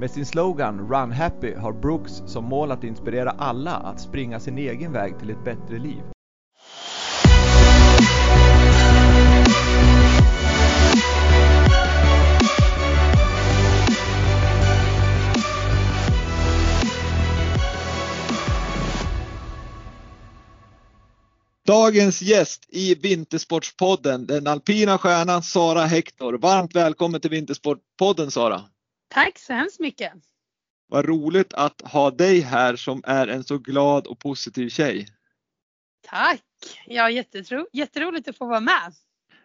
Med sin slogan Run Happy har Brooks som mål att inspirera alla att springa sin egen väg till ett bättre liv. Dagens gäst i Vintersportspodden, den alpina stjärnan Sara Hector. Varmt välkommen till Vintersportpodden Sara! Tack så hemskt mycket! Vad roligt att ha dig här som är en så glad och positiv tjej. Tack! Ja, jättetro, jätteroligt att få vara med.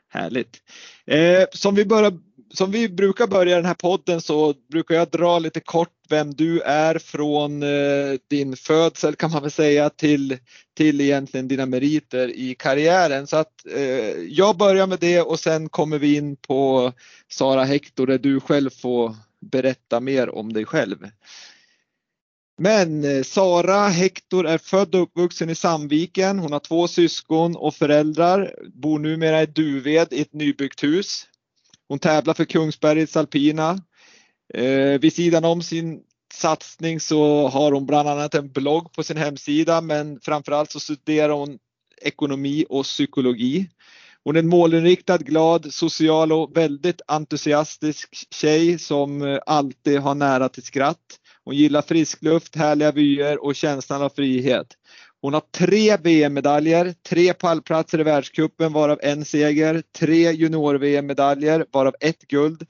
Härligt! Eh, som, vi börjar, som vi brukar börja den här podden så brukar jag dra lite kort vem du är från eh, din födsel kan man väl säga till, till egentligen dina meriter i karriären. Så att eh, jag börjar med det och sen kommer vi in på Sara Hector där du själv får berätta mer om dig själv. Men eh, Sara Hector är född och uppvuxen i Sandviken. Hon har två syskon och föräldrar, bor numera i Duved i ett nybyggt hus. Hon tävlar för Kungsbergets alpina. Eh, vid sidan om sin satsning så har hon bland annat en blogg på sin hemsida men framförallt så studerar hon ekonomi och psykologi. Hon är en målinriktad, glad, social och väldigt entusiastisk tjej som eh, alltid har nära till skratt. Hon gillar frisk luft, härliga vyer och känslan av frihet. Hon har tre VM-medaljer, tre pallplatser i världscupen varav en seger, tre junior-VM-medaljer varav ett guld.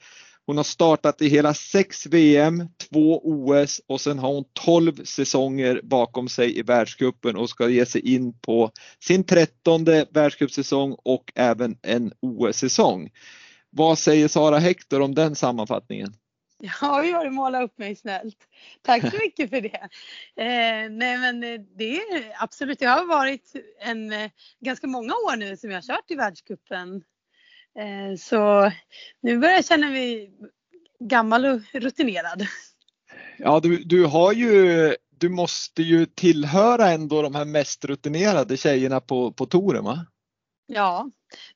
Hon har startat i hela sex VM, två OS och sen har hon 12 säsonger bakom sig i världscupen och ska ge sig in på sin trettonde världscupsäsong och även en OS-säsong. Vad säger Sara Hector om den sammanfattningen? Ja, vi har målat upp mig snällt. Tack så mycket för det. Eh, nej men eh, det är absolut, det har varit en, eh, ganska många år nu som jag har kört i världscupen. Eh, så nu börjar jag känna mig gammal och rutinerad. Ja, du, du har ju, du måste ju tillhöra ändå de här mest rutinerade tjejerna på, på touren va? Ja,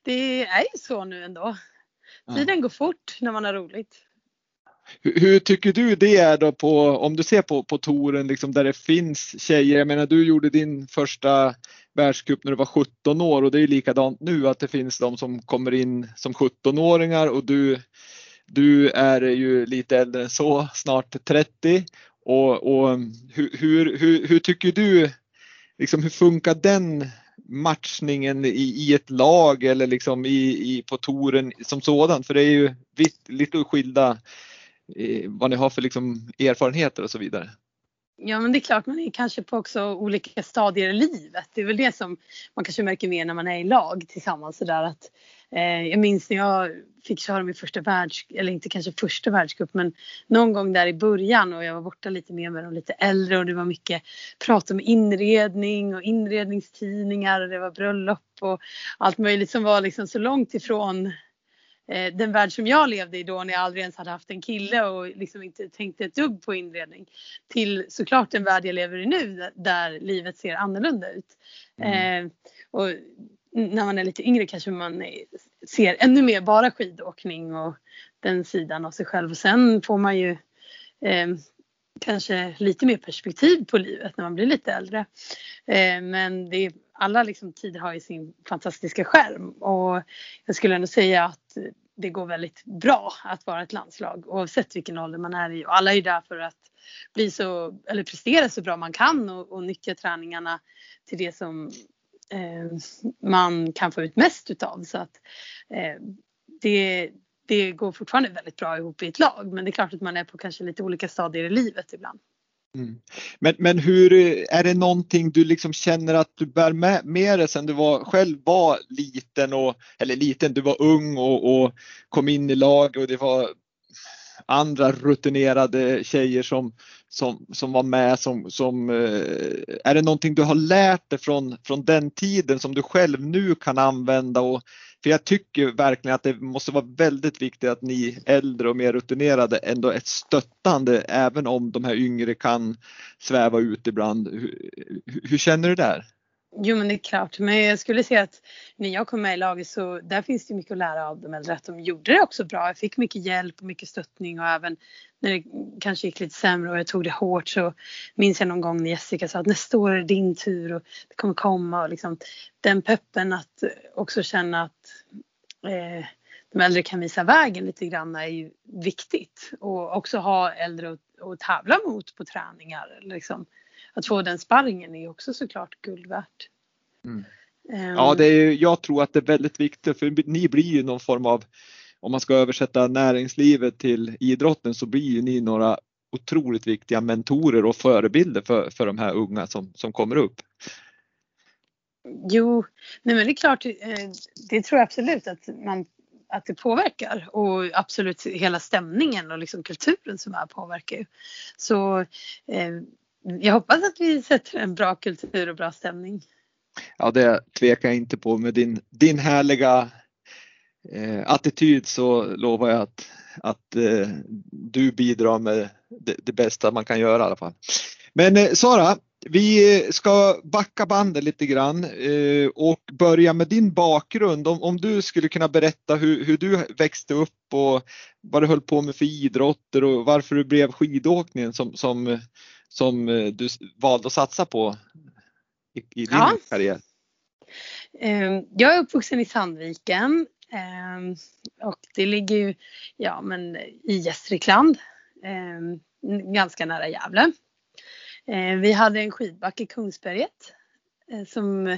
det är ju så nu ändå. Tiden ja. går fort när man har roligt. Hur, hur, tycker du det är då på, om du ser på, på touren liksom där det finns tjejer, jag menar du gjorde din första världscup när du var 17 år och det är likadant nu att det finns de som kommer in som 17-åringar och du, du är ju lite äldre än så, snart 30 och, och hur, hur, hur, hur tycker du, liksom hur funkar den matchningen i, i ett lag eller liksom i, i, på touren som sådan? För det är ju vitt, lite skilda eh, vad ni har för liksom erfarenheter och så vidare. Ja men det är klart man är kanske på också olika stadier i livet. Det är väl det som man kanske märker mer när man är i lag tillsammans sådär att eh, jag minns när jag fick köra min första världs, eller inte kanske första världscup men någon gång där i början och jag var borta lite mer med de lite äldre och det var mycket prat om inredning och inredningstidningar och det var bröllop och allt möjligt som var liksom så långt ifrån eh, den värld som jag levde i då när jag aldrig ens hade haft en kille och liksom inte tänkte ett dugg på inredning. Till såklart den värld jag lever i nu där livet ser annorlunda ut. Mm. Eh, och när man är lite yngre kanske man ser ännu mer bara skidåkning och den sidan av sig själv. Och sen får man ju eh, kanske lite mer perspektiv på livet när man blir lite äldre. Eh, men det, alla liksom tider har ju sin fantastiska skärm. Och jag skulle ändå säga att det går väldigt bra att vara ett landslag oavsett vilken ålder man är i. Och alla är ju där för att bli så, eller prestera så bra man kan och, och nyttja träningarna till det som eh, man kan få ut mest utav. Så att eh, det, det går fortfarande väldigt bra ihop i ett lag men det är klart att man är på kanske lite olika stadier i livet ibland. Mm. Men, men hur, är det någonting du liksom känner att du bär med, med dig sen du var, själv var liten och, eller liten, du var ung och, och kom in i lag och det var andra rutinerade tjejer som, som, som var med som, som eh, är det någonting du har lärt dig från, från den tiden som du själv nu kan använda och för jag tycker verkligen att det måste vara väldigt viktigt att ni äldre och mer rutinerade ändå är stöttande även om de här yngre kan sväva ut ibland. Hur, hur känner du där? Jo men det är klart, men jag skulle säga att när jag kom med i laget så där finns det mycket att lära av de äldre. Att de gjorde det också bra. Jag fick mycket hjälp och mycket stöttning och även när det kanske gick lite sämre och jag tog det hårt så minns jag någon gång när Jessica sa att nästa år är det din tur och det kommer komma och liksom den peppen att också känna att eh, de äldre kan visa vägen lite grann är ju viktigt och också ha äldre att, att tävla mot på träningar. Liksom att få den sparringen är också såklart guld värt. Mm. Um, ja, det är, jag tror att det är väldigt viktigt för ni blir ju någon form av, om man ska översätta näringslivet till idrotten så blir ju ni några otroligt viktiga mentorer och förebilder för, för de här unga som, som kommer upp. Jo, nej men det är klart, eh, det tror jag absolut att, man, att det påverkar och absolut hela stämningen och liksom kulturen som är påverkar. ju. Så eh, jag hoppas att vi sätter en bra kultur och bra stämning. Ja, det tvekar jag inte på. Med din, din härliga eh, attityd så lovar jag att, att eh, du bidrar med det, det, bästa man kan göra i alla fall. Men eh, Sara, vi ska backa bandet lite grann eh, och börja med din bakgrund. Om, om du skulle kunna berätta hur, hur, du växte upp och vad du höll på med för idrotter och varför du blev skidåkningen som, som som eh, du valde att satsa på i, i din ja. karriär? Ehm, jag är uppvuxen i Sandviken ehm, och det ligger ju ja, men i Gästrikland, ehm, ganska nära Gävle. Vi hade en skidbacke i Kungsberget eh, som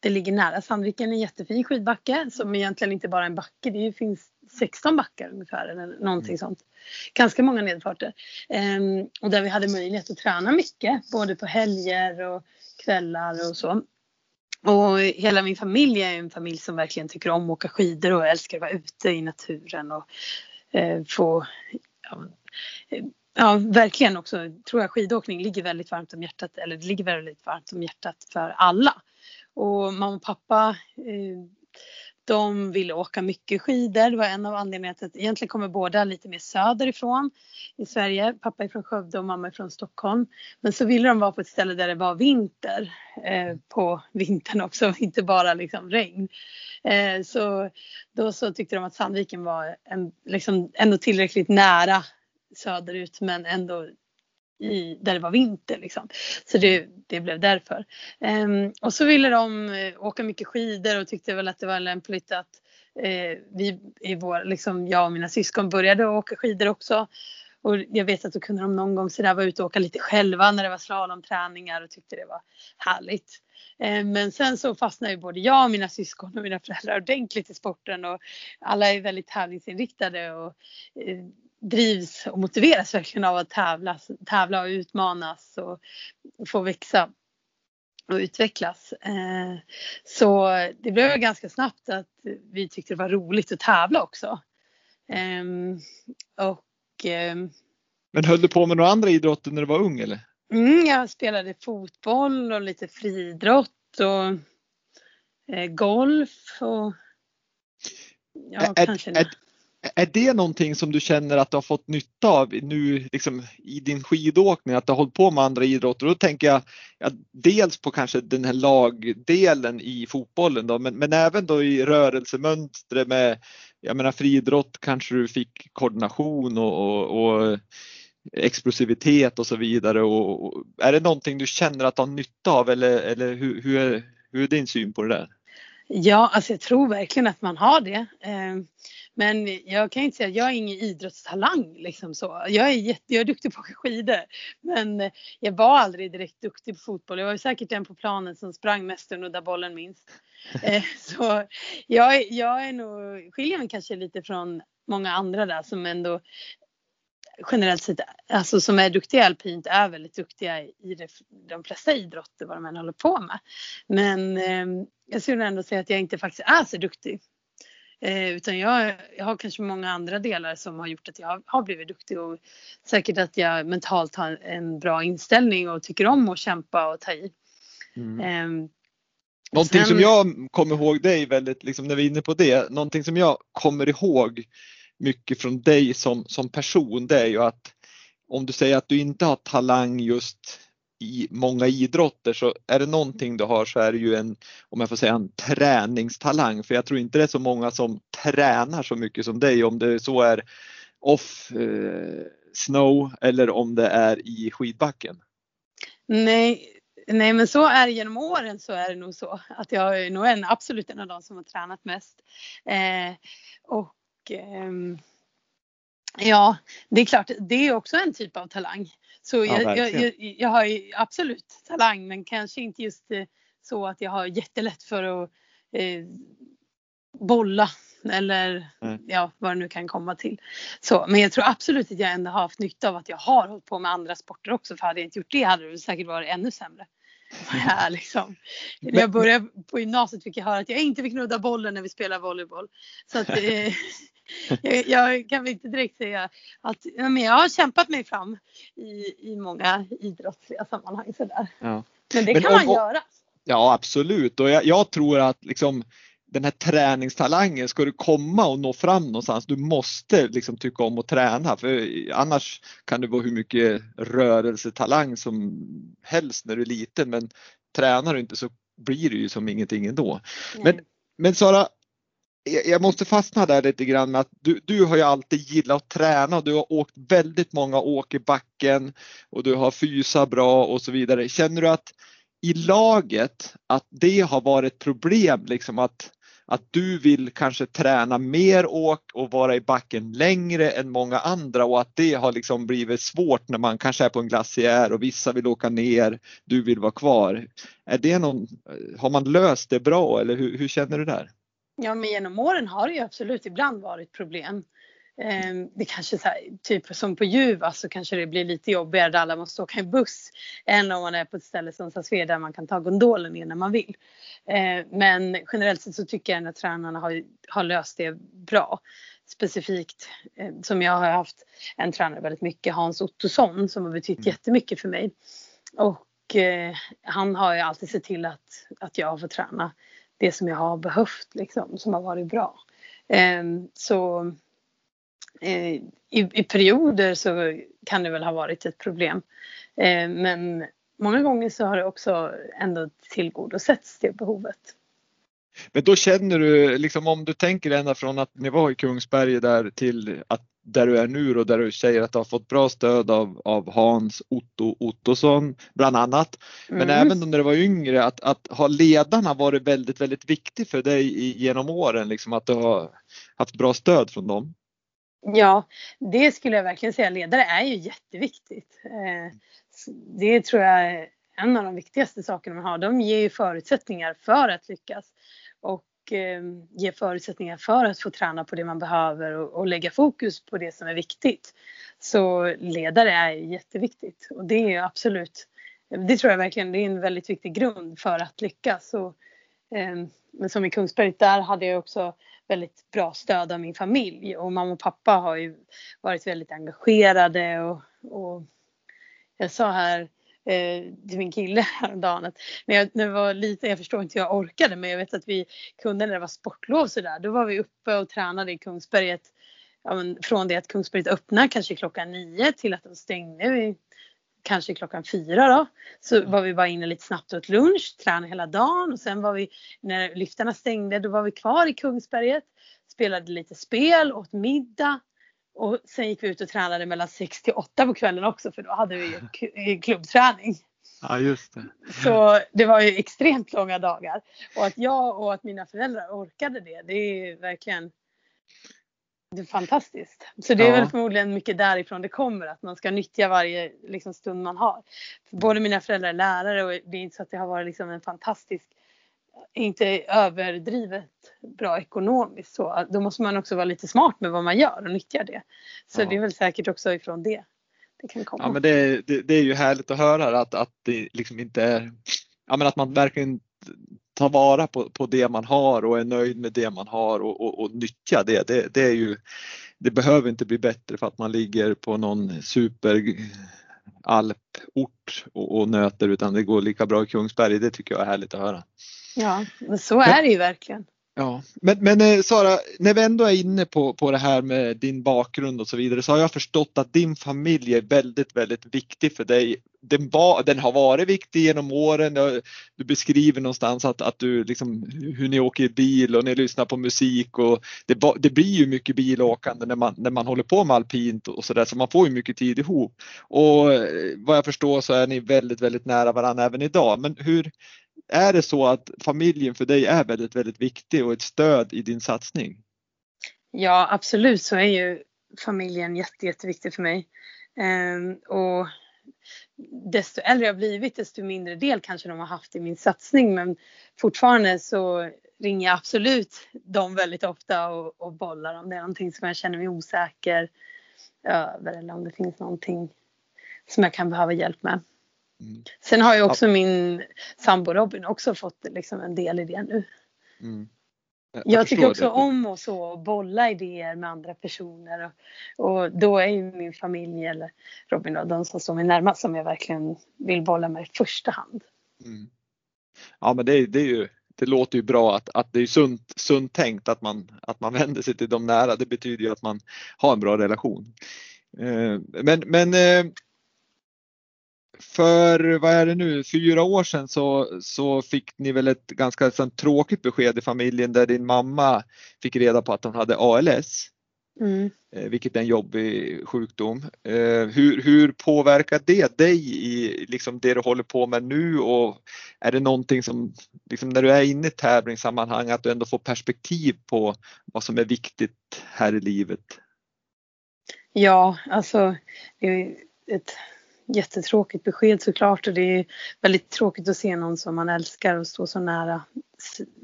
det ligger nära Sandviken, en jättefin skidbacke som egentligen inte bara är en backe, det finns 16 backar ungefär eller någonting mm. sånt. Ganska många nedfarter. Um, och där vi hade möjlighet att träna mycket både på helger och kvällar och så. Och hela min familj är en familj som verkligen tycker om att åka skidor och älskar att vara ute i naturen och eh, få ja, ja, verkligen också tror jag skidåkning ligger väldigt varmt om hjärtat eller det ligger väldigt varmt om hjärtat för alla. Och mamma och pappa eh, de ville åka mycket skidor. Det var en av anledningarna till att egentligen kommer båda lite mer söderifrån i Sverige. Pappa är från Skövde och mamma är från Stockholm. Men så ville de vara på ett ställe där det var vinter eh, på vintern också, inte bara liksom regn. Eh, så då så tyckte de att Sandviken var en, liksom ändå tillräckligt nära söderut men ändå i, där det var vinter liksom. Så det, det blev därför. Um, och så ville de eh, åka mycket skidor och tyckte väl att det var lämpligt att uh, vi i vår, liksom jag och mina syskon började åka skidor också. Och jag vet att då kunde de någon gång sådär vara ute och åka lite själva när det var slalomträningar och tyckte det var härligt. Ehm, men sen så fastnade ju både jag och mina syskon och mina föräldrar ordentligt i sporten och alla är väldigt tävlingsinriktade och eh, drivs och motiveras verkligen av att tävla, tävla och utmanas och, få växa och utvecklas. Eh, så det blev ganska snabbt att vi tyckte det var roligt att tävla också. Ehm, och, ehm, Men höll du på med några andra idrotter när du var ung eller? Mm, jag spelade fotboll och lite friidrott och eh, golf och ja, är, kanske är, är det någonting som du känner att du har fått nytta av nu liksom, i din skidåkning, att du har hållit på med andra idrotter? Då tänker jag ja, dels på kanske den här lagdelen i fotbollen då, men, men även då i rörelsemönstret med, jag menar friidrott kanske du fick koordination och, och, och explosivitet och så vidare. Och, och, är det någonting du känner att du har nytta av eller, eller hur, hur, är, hur är din syn på det där? Ja, alltså jag tror verkligen att man har det. Eh, men jag kan inte säga, jag är ingen idrottstalang liksom så. Jag är, jätte, jag är duktig på att åka skidor. Men jag var aldrig direkt duktig på fotboll. Jag var säkert den på planen som sprang mest och nuddade bollen minst. Eh, så jag, jag är nog, skiljer mig kanske lite från många andra där som ändå generellt sett, alltså som är duktiga alpint är väldigt duktiga i det, de flesta idrotter vad de än håller på med. Men eh, jag skulle ändå säga att jag inte faktiskt är så duktig Eh, utan jag, jag, har kanske många andra delar som har gjort att jag har blivit duktig och säkert att jag mentalt har en bra inställning och tycker om att kämpa och ta i. Mm. Eh, någonting sen, som jag kommer ihåg dig väldigt, liksom när vi är inne på det, någonting som jag kommer ihåg mycket från dig som, som person det är ju att om du säger att du inte har talang just i många idrotter så är det någonting du har så är det ju en, om jag får säga en träningstalang. För jag tror inte det är så många som tränar så mycket som dig om det så är off eh, snow eller om det är i skidbacken. Nej, nej men så är det genom åren så är det nog så att jag är nog en, absolut en av de som har tränat mest. Eh, och eh, Ja, det är klart, det är också en typ av talang. Så jag, ja, jag, jag, jag, har absolut talang men kanske inte just eh, så att jag har jättelätt för att eh, bolla eller mm. ja, vad det nu kan komma till. Så, men jag tror absolut att jag ändå har haft nytta av att jag har hållit på med andra sporter också för hade jag inte gjort det hade det säkert varit ännu sämre. Ja, liksom. När jag började på gymnasiet fick jag höra att jag inte fick nudda bollen när vi spelar volleyboll. Så att, eh, jag, jag, kan väl inte direkt säga att men jag har kämpat mig fram i, i många idrottsliga sammanhang sådär. Ja. Men det men kan man göra. Ja absolut och jag, jag, tror att liksom den här träningstalangen, ska du komma och nå fram någonstans, du måste liksom tycka om att träna för annars kan du vara hur mycket rörelsetalang som helst när du är liten men tränar du inte så blir det ju som ingenting ändå. Men, men Sara, jag måste fastna där lite grann med att du, du har ju alltid gillat att träna och du har åkt väldigt många åk i backen och du har fysa bra och så vidare. Känner du att i laget att det har varit problem liksom att, att du vill kanske träna mer åk och vara i backen längre än många andra och att det har liksom blivit svårt när man kanske är på en glaciär och vissa vill åka ner, du vill vara kvar. Är det någon, har man löst det bra eller hur, hur känner du där? Ja men genom åren har det ju absolut ibland varit problem. Ehm, det kanske så här, typ som på Juva så kanske det blir lite jobbigare där alla måste åka en buss än om man är på ett ställe som Sassved där man kan ta gondolen in när man vill. Ehm, men generellt sett så tycker jag att tränarna har, har löst det bra. Specifikt eh, som jag har haft en tränare väldigt mycket, Hans Ottosson som har betytt mm. jättemycket för mig. Och eh, han har ju alltid sett till att, att jag har fått träna det som jag har behövt liksom, som har varit bra. Eh, så eh, i, i, perioder så kan det väl ha varit ett problem. Eh, men många gånger så har det också ändå tillgodosetts det behovet. Men då känner du, liksom om du tänker ända från att ni var i Kungsberg där till att där du är nu och där du säger att du har fått bra stöd av, av Hans Otto Ottosson bland annat. Men mm. även när du var yngre att, att ha ledarna varit väldigt, väldigt viktigt för dig genom åren, liksom att du har haft bra stöd från dem. Ja, det skulle jag verkligen säga. Ledare är ju jätteviktigt. Eh, det tror jag är en av de viktigaste sakerna man har. De ger ju förutsättningar för att lyckas. Och Eh, ge förutsättningar för att få träna på det man behöver och, och, lägga fokus på det som är viktigt. Så ledare är jätteviktigt och det är absolut, det tror jag verkligen, det är en väldigt viktig grund för att lyckas. Och, eh, men som i Kungsberg, där hade jag också väldigt bra stöd av min familj och mamma och pappa har ju varit väldigt engagerade och, och jag sa här eh, till min kille häromdagen att när jag, när jag var liten, jag förstår inte hur jag orkade men jag vet att vi kunde när det var sportlov sådär, då var vi uppe och tränade i Kungsberget ja, men från det att Kungsberget öppnade kanske klockan nio till att de stängde vid, kanske klockan fyra då. Så mm. var vi bara inne lite snabbt åt lunch, tränade hela dagen och sen var vi, när lyftarna stängde, då var vi kvar i Kungsberget, spelade lite spel, åt middag och sen gick vi ut och tränade mellan 6 till 8 på kvällen också för då hade vi ju klubbträning. Ja just det. Så det var ju extremt långa dagar. Och att jag och att mina föräldrar orkade det, det är verkligen det är fantastiskt. Så det är ja. väl förmodligen mycket därifrån det kommer att man ska nyttja varje liksom, stund man har. Både mina föräldrar är lärare och det är inte så att det har varit liksom, en fantastisk inte överdrivet bra ekonomiskt så då måste man också vara lite smart med vad man gör och nyttja det. Så ja. det är väl säkert också ifrån det det kan komma. Ja men det, det, det är ju härligt att höra att, att det liksom inte är, ja men att man verkligen ta vara på, på det man har och är nöjd med det man har och, och, och nyttja det. det. Det är ju det behöver inte bli bättre för att man ligger på någon super alport och, och nöter utan det går lika bra i Kungsberg. Det tycker jag är härligt att höra. Ja, men så är det ju verkligen. Ja, men, men eh, Sara, när vi ändå är inne på, på det här med din bakgrund och så vidare så har jag förstått att din familj är väldigt, väldigt viktig för dig. Den, var, den har varit viktig genom åren. Du beskriver någonstans att, att du liksom, hur ni åker i bil och ni lyssnar på musik och det, det blir ju mycket bilåkande när man, när man håller på med alpint och så där så man får ju mycket tid ihop. Och eh, vad jag förstår så är ni väldigt, väldigt nära varandra även idag. Men hur, är det så att familjen för dig är väldigt, väldigt viktig och ett stöd i din satsning? Ja, absolut så är ju familjen jätte, jätteviktig för mig. Ehm, och desto äldre jag blivit, desto mindre del kanske de har haft i min satsning. Men fortfarande så ringer jag absolut dem väldigt ofta och, och bollar om det är någonting som jag känner mig osäker över eller om det finns någonting som jag kan behöva hjälp med. Mm. Sen har ju också ja. min sambo Robin också fått liksom en del i det nu. Mm. Jag, jag tycker också det. om att så bolla idéer med andra personer och, och, då är ju min familj eller Robin då, de som står mig närmast som jag verkligen vill bolla med i första hand. Mm. Ja men det, det, är ju, det låter ju bra att, att det är sunt, sunt tänkt att man, att man vänder sig till de nära. Det betyder ju att man har en bra relation. Eh, men, men eh, för, vad är det nu, fyra år sedan så, så fick ni väl ett ganska tråkigt besked i familjen där din mamma fick reda på att hon hade ALS. Mm. Eh, vilket är en jobbig sjukdom. Eh, hur, hur påverkar det dig i liksom det du håller på med nu och är det någonting som, liksom när du är inne i tävlingssammanhang, att du ändå får perspektiv på vad som är viktigt här i livet? Ja, alltså det är ett jättetråkigt besked såklart och det är väldigt tråkigt att se någon som man älskar och stå så nära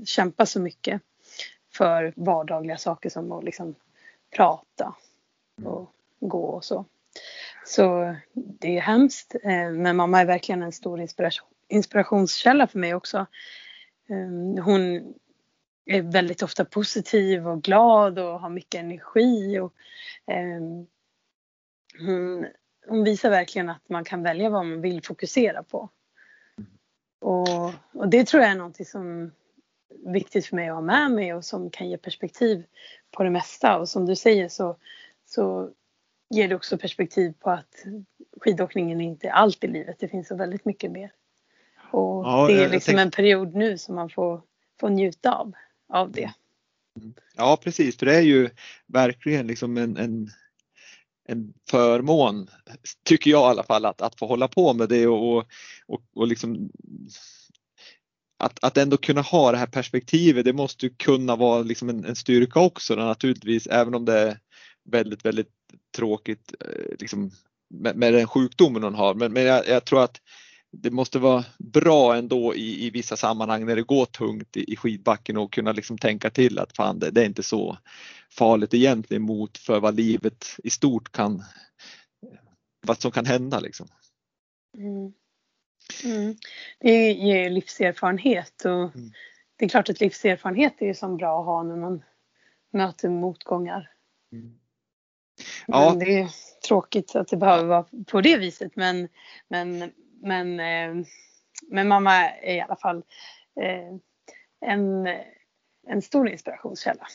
kämpa så mycket för vardagliga saker som att liksom prata och gå och så. Så det är hemskt eh, men mamma är verkligen en stor inspiration, inspirationskälla för mig också. Ehm, hon är väldigt ofta positiv och glad och har mycket energi och eh, hon hon visar verkligen att man kan välja vad man vill fokusera på. Och, och det tror jag är någonting som är viktigt för mig att ha med mig och som kan ge perspektiv på det mesta. Och som du säger så, så ger det också perspektiv på att skidåkningen är inte allt i livet. Det finns så väldigt mycket mer. Och ja, det är liksom en period nu som man får, får njuta av, av det. Ja precis, för det är ju verkligen liksom en, en en förmån, tycker jag i alla fall, att, att få hålla på med det och, och, och liksom att, att ändå kunna ha det här perspektivet, det måste ju kunna vara liksom en, en styrka också naturligtvis, även om det är väldigt, väldigt tråkigt eh, liksom, med, med den sjukdomen hon har. Men, men jag, jag tror att det måste vara bra ändå i, i vissa sammanhang när det går tungt i, i skidbacken och kunna liksom tänka till att fan det, det, är inte så farligt egentligen mot för vad livet i stort kan, vad som kan hända liksom. Mm. Mm. Det ger livserfarenhet och mm. det är klart att livserfarenhet är ju som bra att ha när man möter motgångar. Mm. Ja. Men det är tråkigt att det behöver vara på det viset men, men men, eh, men mamma är i alla fall eh, en, en stor inspirationskälla.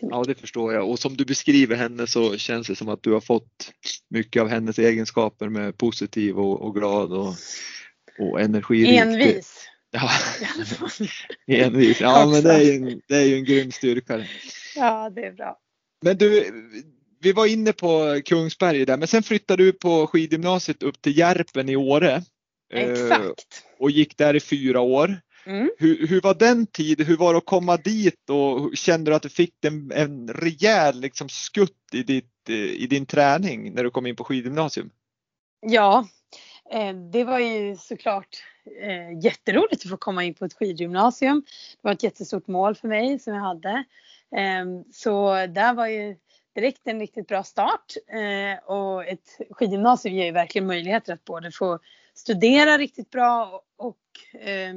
Ja det förstår jag och som du beskriver henne så känns det som att du har fått mycket av hennes egenskaper med positiv och, och glad och, och energirik. Envis. Ja, envis. Ja men det är, ju en, det är ju en grym styrka. Ja det är bra. Men du, vi var inne på Kungsberg där men sen flyttade du på skidgymnasiet upp till Järpen i Åre. Exakt. och gick där i fyra år. Mm. Hur, hur, var den tiden? Hur var det att komma dit och kände du att du fick en, en rejäl liksom, skutt i, ditt, i din träning när du kom in på skidgymnasium? Ja, eh, det var ju såklart eh, jätteroligt att få komma in på ett skidgymnasium. Det var ett jättestort mål för mig som jag hade. Ehm, så där var ju direkt en riktigt bra start eh, och ett skidgymnasium ger ju verkligen möjligheter att både få studera riktigt bra och, eh,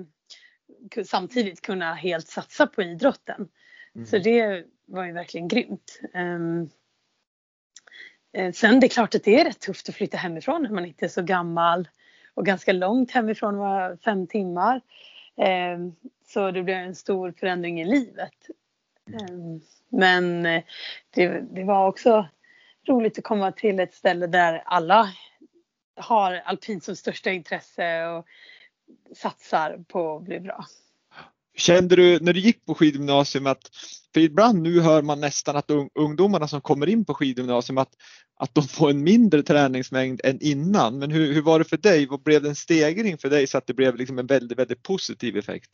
samtidigt kunna helt satsa på idrotten. Mm. Så det var ju verkligen grymt. Um, sen det är klart att det är rätt tufft att flytta hemifrån när man inte är så gammal och ganska långt hemifrån, var fem timmar. Um, så det blev en stor förändring i livet. Um, men det, det var också roligt att komma till ett ställe där alla har alpint som största intresse och satsar på att bli bra. Kände du när du gick på skidgymnasium att, för ibland nu hör man nästan att ungdomarna som kommer in på skidgymnasium att, att de får en mindre träningsmängd än innan. Men hur, hur var det för dig? Vad blev det en stegring för dig så att det blev liksom en väldigt, väldigt positiv effekt?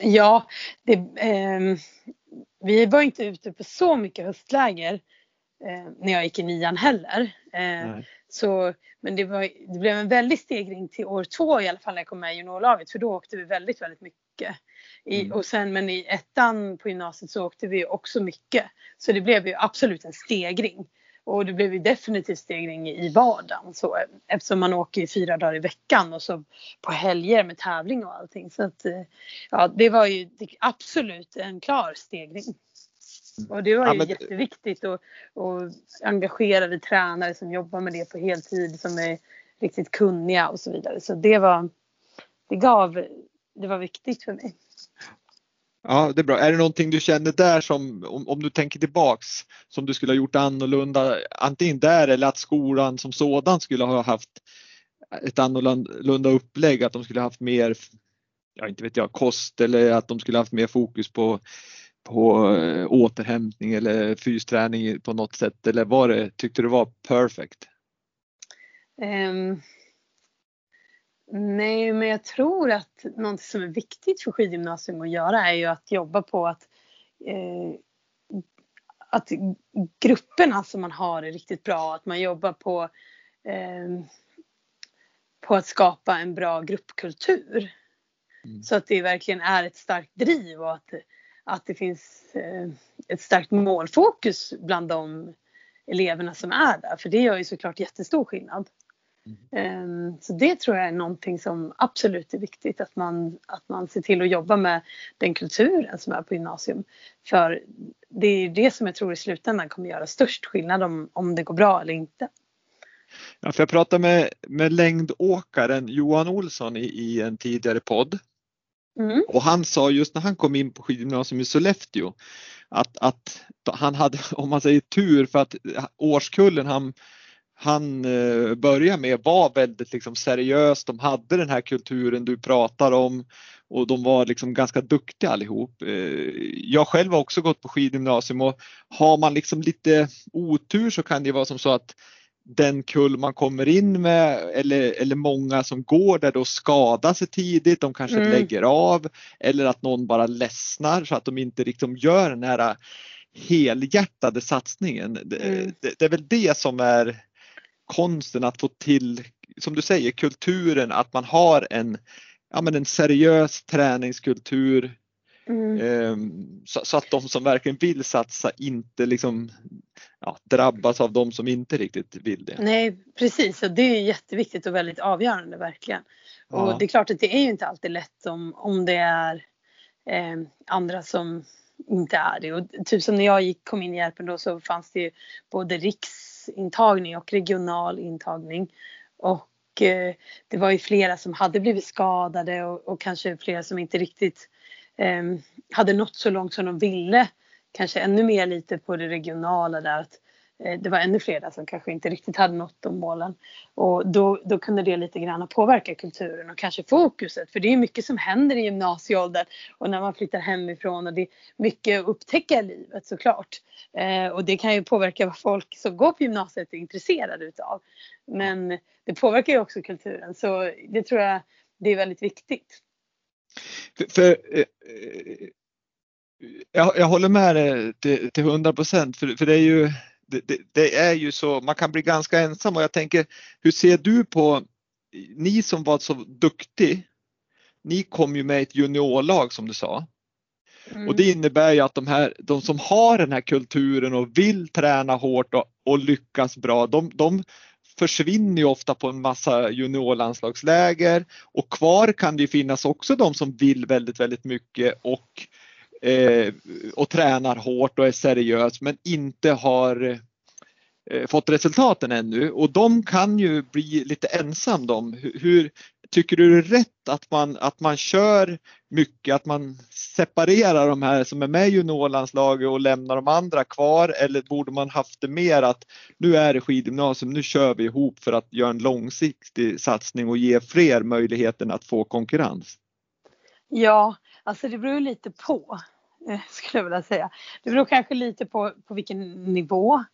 Ja, det, eh, vi var inte ute på så mycket höstläger eh, när jag gick i nian heller. Eh, så, men det, var, det blev en väldig stegring till år två i alla fall när jag kom med i juniorlaget för då åkte vi väldigt, väldigt mycket. I, mm. och sen, men i ettan på gymnasiet så åkte vi också mycket. Så det blev ju absolut en stegring. Och det blev ju definitivt stegring i vardagen så, eftersom man åker fyra dagar i veckan och så på helger med tävling och allting. Så att, eh, ja, det var ju absolut en klar stegring. Och det var ju ja, men... jätteviktigt och, och engagerade tränare som jobbar med det på heltid som är riktigt kunniga och så vidare. Så det var, det gav, det var viktigt för mig. Ja, det är bra. Är det någonting du känner där som, om, om du tänker tillbaks, som du skulle ha gjort annorlunda, antingen där eller att skolan som sådan skulle ha haft ett annorlunda upplägg, att de skulle ha haft mer, ja inte vet jag, kost eller att de skulle ha haft mer fokus på på äh, återhämtning eller fysträning på något sätt eller var det, tyckte du var perfect? Um, nej, men jag tror att något som är viktigt för skidgymnasium att göra är ju att jobba på att eh, att grupperna som man har är riktigt bra, att man jobbar på eh, på att skapa en bra gruppkultur. Mm. Så att det verkligen är ett starkt driv och att att det finns eh, ett starkt målfokus bland de eleverna som är där. För det gör ju såklart jättestor skillnad. Mm. Så det tror jag är någonting som absolut är viktigt att man, att man ser till att jobba med den kulturen som är på gymnasium. För det är det som jag tror i slutändan kommer göra störst skillnad om, om det går bra eller inte. Ja, för jag pratade med, med längdåkaren Johan Olsson i, i en tidigare podd Mm. Och han sa just när han kom in på skidgymnasium i Sollefteå att, att han hade, om man säger tur, för att eh, årskullen han, han eh, började med var väldigt liksom seriös. De hade den här kulturen du pratar om och de var liksom ganska duktiga allihop. Eh, jag själv har också gått på skidgymnasium och har man liksom lite otur så kan det vara som så att den kull man kommer in med eller, eller många som går där då skadar sig tidigt, de kanske mm. lägger av eller att någon bara ledsnar så att de inte liksom gör den här helhjärtade satsningen. Mm. Det, det, är väl det som är konsten att få till, som du säger, kulturen att man har en, ja, men en seriös träningskultur Mm. Ehm, så, så, att de som verkligen vill satsa inte liksom, ja, drabbas av de som inte riktigt vill det. Nej precis och det är jätteviktigt och väldigt avgörande verkligen. Ja. Och det är klart att det är ju inte alltid lätt om, om det är eh, andra som inte är det. Och typ som när jag gick, kom in i Järpen då så fanns det ju både riksintagning och regional intagning. Och eh, det var ju flera som hade blivit skadade och, och kanske flera som inte riktigt Ehm, hade nått så långt som de ville. Kanske ännu mer lite på det regionala där att eh, det var ännu fler som kanske inte riktigt hade nått de målen. Och då, då kunde det lite grann påverka kulturen och kanske fokuset. För det är mycket som händer i gymnasieåldern och när man flyttar hemifrån och det är mycket att upptäcka i livet såklart. Eh, och det kan ju påverka vad folk som går på gymnasiet är intresserade utav. Men det påverkar ju också kulturen så det tror jag det är väldigt viktigt. För, för eh, eh, jag, jag, håller med dig till, till 100 procent för, för det är ju det, det, är ju så, man kan bli ganska ensam och jag tänker hur ser du på ni som var så duktig, ni kom ju med i ett juniorlag som du sa. Mm. Och det innebär ju att de, här, de som har den här kulturen och vill träna hårt och, och lyckas bra, de, de försvinner ju ofta på en massa juniorlandslagsläger och kvar kan det ju finnas också de som vill väldigt, väldigt mycket och, eh, och tränar hårt och är seriös men inte har eh, fått resultaten ännu och de kan ju bli lite ensam de. Hur, tycker du det är rätt att man, att man kör mycket, att man separerar de här som är med i juniorlandslaget och lämnar de andra kvar eller borde man haft det mer att nu är det skidgymnasium, nu kör vi ihop för att göra en långsiktig satsning och ge fler möjligheten att få konkurrens? Ja, alltså det beror lite på eh, skulle jag vilja säga. Det beror kanske lite på, på vilken nivå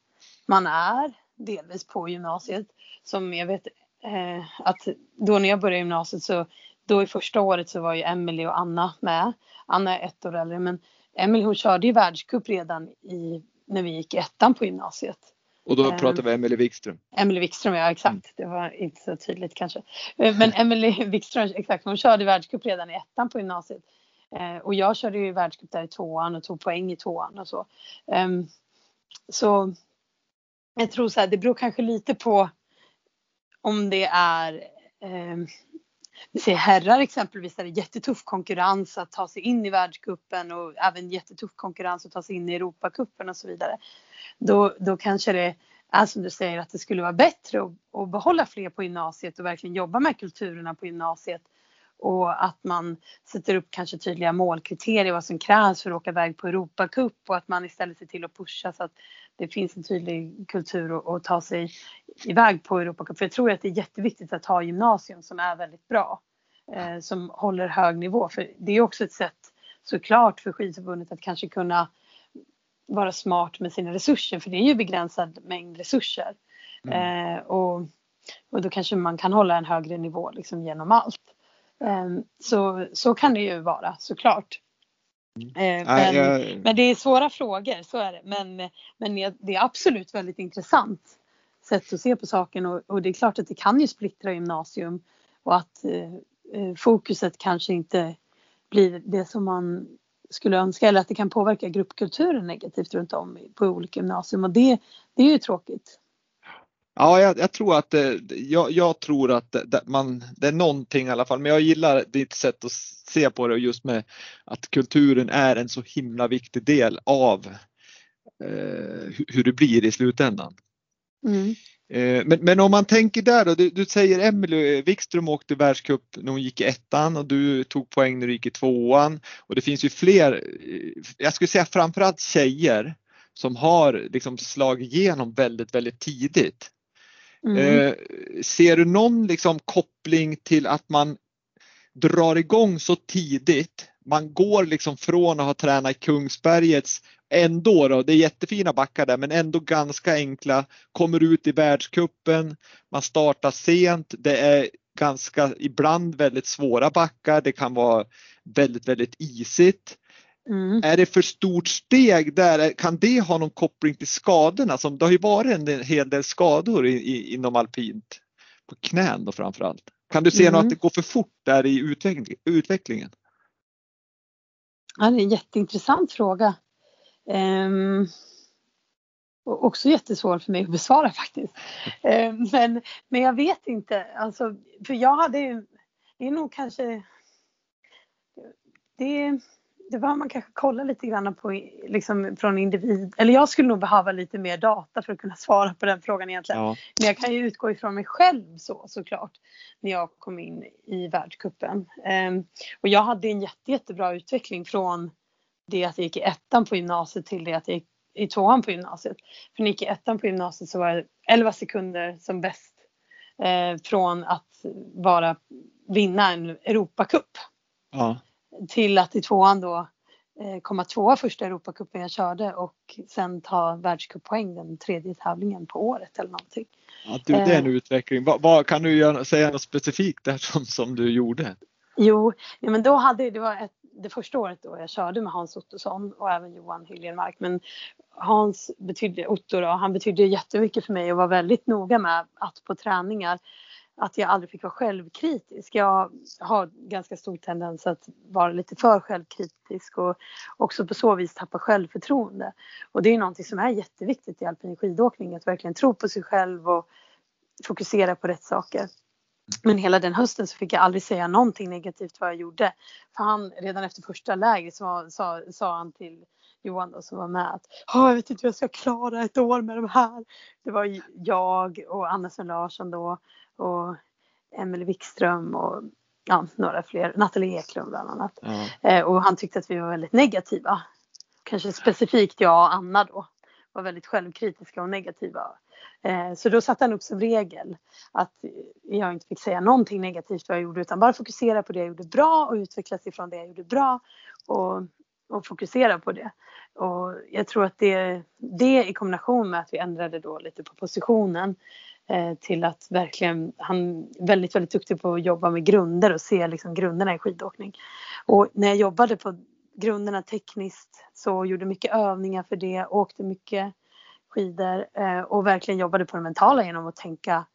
man är, delvis på gymnasiet. Som jag vet eh, att då när jag började gymnasiet så då i första året så var ju Emily och Anna med. Anna är ett år äldre men Emily hon körde ju världscup redan i, när vi gick ettan på gymnasiet. Och då pratar um, vi Emily Wikström. Emily Wikström, ja exakt. Mm. Det var inte så tydligt kanske. Eh, men Emily Wikström, exakt, hon körde världscup redan i ettan på gymnasiet. Uh, och jag körde ju världscup där i tvåan och tog poäng i tvåan och så. Um, så jag tror så här, det beror kanske lite på om det är eh, vi ser herrar exempelvis där det är jättetuff konkurrens att ta sig in i världskuppen och även jättetuff konkurrens att ta sig in i Europacupen och så vidare. Då, då kanske det är som du säger att det skulle vara bättre att, att behålla fler på gymnasiet och verkligen jobba med kulturerna på gymnasiet och att man sätter upp kanske tydliga målkriterier vad som krävs för att åka iväg på Europacup och att man istället ser till att pusha så att det finns en tydlig kultur att ta sig iväg på Europacup. För jag tror att det är jätteviktigt att ha gymnasium som är väldigt bra. Eh, som håller hög nivå. För det är också ett sätt såklart för skidförbundet att kanske kunna vara smart med sina resurser. För det är ju begränsad mängd resurser. Mm. Eh, och, och då kanske man kan hålla en högre nivå liksom genom allt. Eh, så, så kan det ju vara såklart. Mm. Eh, men, jag... men, det är svåra frågor, så är det. Men, men det är absolut väldigt intressant sätt att se på saken och, och, det är klart att det kan ju splittra gymnasium och att eh, eh, fokuset kanske inte blir det som man skulle önska eller att det kan påverka gruppkulturen negativt runt om på olika gymnasium och det, det är ju tråkigt. Ja, jag, jag, tror att det, jag, jag, tror att det, man, det är någonting i alla fall, men jag gillar ditt sätt att se på det just med att kulturen är en så himla viktig del av eh, hur det blir i slutändan. Mm. Eh, men, men, om man tänker där då, du, du säger Emelie Wikström åkte världscup när hon gick i ettan och du tog poäng när du gick i tvåan och det finns ju fler, eh, jag skulle säga framförallt tjejer som har liksom slagit igenom väldigt, väldigt tidigt. Mm. Eh, ser du någon liksom koppling till att man drar igång så tidigt? Man går liksom från att ha tränat i Kungsbergets ändå då, det är jättefina backar där men ändå ganska enkla. Kommer ut i världskuppen, man startar sent, det är ganska ibland väldigt svåra backar, det kan vara väldigt, väldigt isigt. Mm. Är det för stort steg där? Kan det ha någon koppling till skadorna? Som det har ju varit en hel del skador i, i, inom alpint. På knän då framförallt. Kan du se mm. att det går för fort där i utveckling, utvecklingen? Ja, det är en jätteintressant fråga. Um, och också jättesvår för mig att besvara faktiskt. Um, men, men jag vet inte, alltså, för jag hade ju, det är nog kanske, det, det var man kanske kolla lite grann på liksom från individ, eller jag skulle nog behöva lite mer data för att kunna svara på den frågan egentligen. Ja. Men jag kan ju utgå ifrån mig själv så såklart när jag kom in i världskuppen. Um, och jag hade en jätte, jättebra utveckling från det att jag gick i ettan på gymnasiet till det att jag gick i tvåan på gymnasiet. För när jag gick i ettan på gymnasiet så var jag 11 sekunder som bäst eh, från att vara vinna en Europacup. Ja. Till att i tvåan då eh, komma tvåa första Europacupen jag körde och sen ta världscuppoäng den tredje tävlingen på året eller någonting. Ja, du, det är en eh, utveckling. Vad, vad, kan du göra, säga något specifikt där som, som du gjorde? Jo, ja, men då hade det var ett det första året då jag körde med Hans Ottosson och även Johan Hyljenmark. Men Hans betydde, Otto då, han betydde jättemycket för mig och var väldigt noga med att på träningar att jag aldrig fick vara självkritisk. Jag har ganska stor tendens att vara lite för självkritisk och också på så vis tappa självförtroende. Och det är någonting som är jätteviktigt i alpin skidåkning, att verkligen tro på sig själv och fokusera på rätt saker. Men hela den hösten så fick jag aldrig säga någonting negativt vad jag gjorde. För han, redan efter första lägret så sa, sa han till Johan då, som var med att jag vet inte hur jag ska klara ett år med de här. Det var jag och Anna Sven Larsson då och Emelie Wikström och ja, några fler, Nathalie Eklund bland annat. Eh, och han tyckte att vi var väldigt negativa. Kanske specifikt jag och Anna då var väldigt självkritiska och negativa. Eh, så då satte han upp som regel att jag inte fick säga någonting negativt vad jag gjorde utan bara fokusera på det jag gjorde bra och utvecklas ifrån det jag gjorde bra och, och fokusera på det. Och jag tror att det, det i kombination med att vi ändrade då lite på positionen Eh, till att verkligen, han är väldigt, väldigt duktig på att jobba med grunder och se liksom grunderna i skidåkning. Och när jag jobbade på grunderna tekniskt så gjorde mycket övningar för det, åkte mycket skidor eh, och verkligen jobbade på det mentala genom att tänka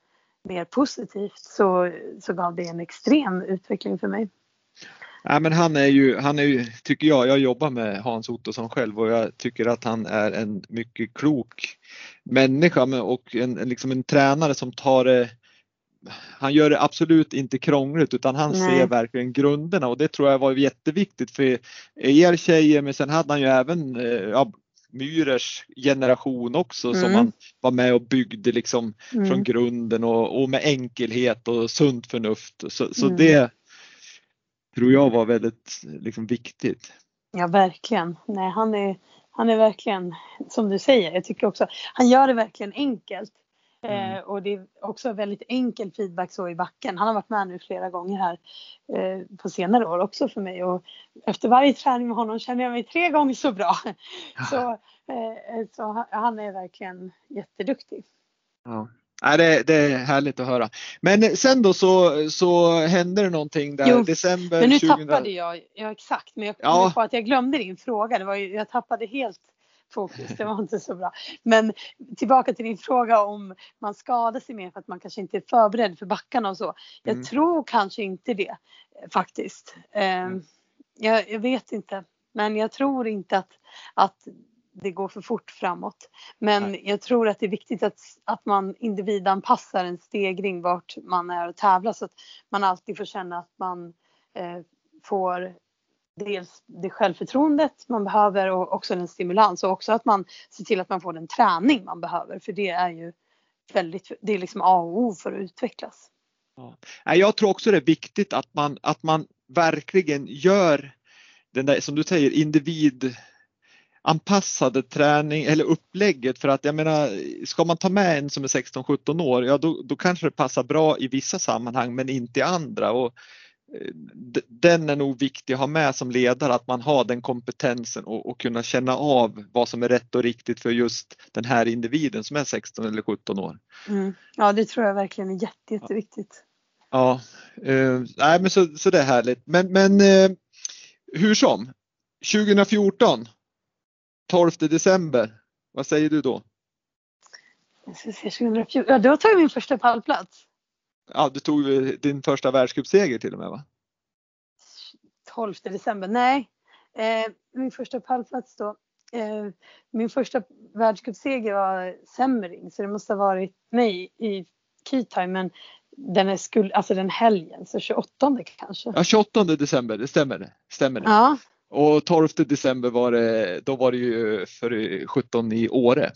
mer positivt så, så gav det en extrem utveckling för mig. Ja, men han är ju, han är ju, tycker jag, jag jobbar med Hans Ottosson själv och jag tycker att han är en mycket klok människa och en, liksom en tränare som tar det han gör det absolut inte krångligt utan han Nej. ser verkligen grunderna och det tror jag var jätteviktigt för er tjejer men sen hade han ju även eh, ja, Myrers generation också mm. som han var med och byggde liksom mm. från grunden och, och, med enkelhet och sunt förnuft. Så, så mm. det tror jag var väldigt liksom, viktigt. Ja verkligen. Nej, han, är, han är verkligen som du säger, jag tycker också han gör det verkligen enkelt. Mm. Eh, och det är också väldigt enkel feedback så i backen. Han har varit med nu flera gånger här eh, på senare år också för mig och efter varje träning med honom känner jag mig tre gånger så bra. Ja. Så, eh, så han är verkligen jätteduktig. Ja. Nej, det, det, är härligt att höra. Men sen då så, så hände det någonting där jo, december Men nu 2000... tappade jag, ja exakt, men jag kom ja. på att jag glömde din fråga. Det var ju, jag tappade helt fokus, det var inte så bra. Men tillbaka till din fråga om man skadar sig mer för att man kanske inte är förberedd för backarna och så. Jag mm. tror kanske inte det faktiskt. Mm. Jag, jag, vet inte, men jag tror inte att, att det går för fort framåt. Men Nej. jag tror att det är viktigt att, att man individanpassar en stegring vart man är och tävlar så att man alltid får känna att man eh, får dels det självförtroendet man behöver och också den stimulans och också att man ser till att man får den träning man behöver för det är ju väldigt, det är liksom A och O för att utvecklas. Ja. Jag tror också det är viktigt att man, att man verkligen gör den där, som du säger, individ anpassade träning eller upplägget för att jag menar, ska man ta med en som är 16-17 år, ja då, då kanske det passar bra i vissa sammanhang men inte i andra. Och den är nog viktig att ha med som ledare, att man har den kompetensen och, och, kunna känna av vad som är rätt och riktigt för just den här individen som är 16 eller 17 år. Mm. Ja, det tror jag verkligen är jätte, jätteviktigt. Ja, eh, nej, men så, så det är härligt. Men, men eh, hur som, 2014, 12 december, vad säger du då? Jag ska se, 2014, ja då tar jag min första pallplats. Ja, du tog din första världscupseger till och med va? 12 december, nej. Eh, min första pallplats då. Eh, min första världscupseger var Semmering så det måste ha varit, nej i Keytime men den är skuld, alltså den helgen, så 28 kanske. Ja 28 december, det stämmer. Stämmer det. Ja. Och 12 december var det, då var det ju för 17 i Åre.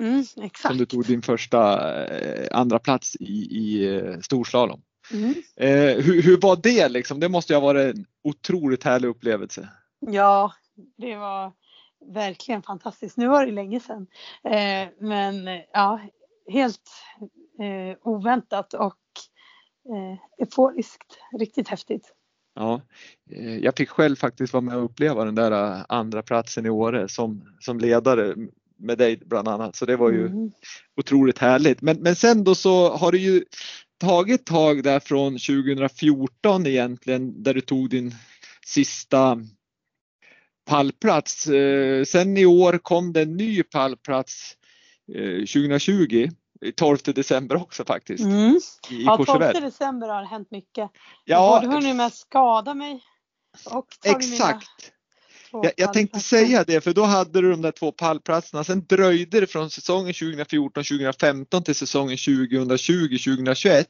Mm. Som du tog din första eh, andra plats i, i eh, storslalom. Mm. Eh, hur, hur, var det liksom? Det måste ju ha varit en otroligt härlig upplevelse. Ja, det var verkligen fantastiskt. Nu var det länge sedan. Eh, men ja, helt eh, oväntat och eh, euforiskt. Riktigt häftigt. Ja, eh, jag fick själv faktiskt vara med och uppleva den där andra platsen i Åre som, som ledare med dig bland annat så det var ju mm. otroligt härligt. Men, men sen då så har det ju tagit tag där från 2014 egentligen där du tog din sista pallplats. Eh, sen i år kom det en ny pallplats 2020 12 december också faktiskt. Mm. I ja, 12 december har det hänt mycket. Ja, jag har hunnit med att skada mig och Exakt. Jag, jag tänkte säga det för då hade du de där två pallplatserna. Sen dröjde det från säsongen 2014-2015 till säsongen 2020-2021.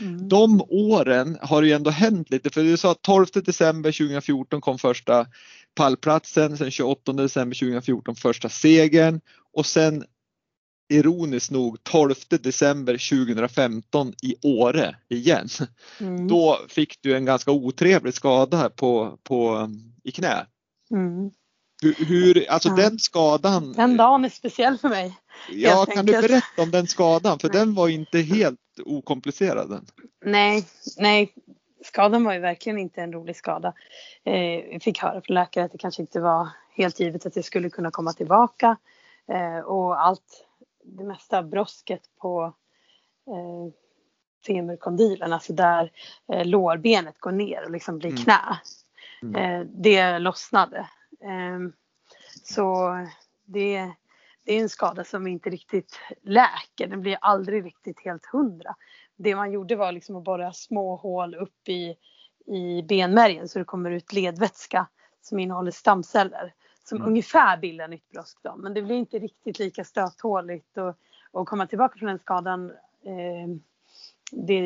Mm. De åren har det ju ändå hänt lite för du sa 12 december 2014 kom första pallplatsen, sen 28 december 2014 första segern och sen ironiskt nog 12 december 2015 i Åre igen. Mm. Då fick du en ganska otrevlig skada på, på, i knä. Mm. Hur, hur, alltså ja. den skadan. Den dagen är speciell för mig. Ja, kan du berätta om den skadan? För den var inte helt okomplicerad. Nej, nej, skadan var ju verkligen inte en rolig skada. Eh, jag fick höra från läkare att det kanske inte var helt givet att jag skulle kunna komma tillbaka. Eh, och allt det mesta av brosket på eh, femurkondylen, alltså där eh, lårbenet går ner och liksom blir mm. knä. Mm. Eh, det lossnade. Eh, så det, det är en skada som inte riktigt läker. Den blir aldrig riktigt helt hundra. Det man gjorde var liksom att borra små hål upp i, i benmärgen så det kommer ut ledvätska som innehåller stamceller som mm. ungefär bildar nytt brosk då. Men det blir inte riktigt lika stöthåligt och, och komma tillbaka från den skadan. Eh, det,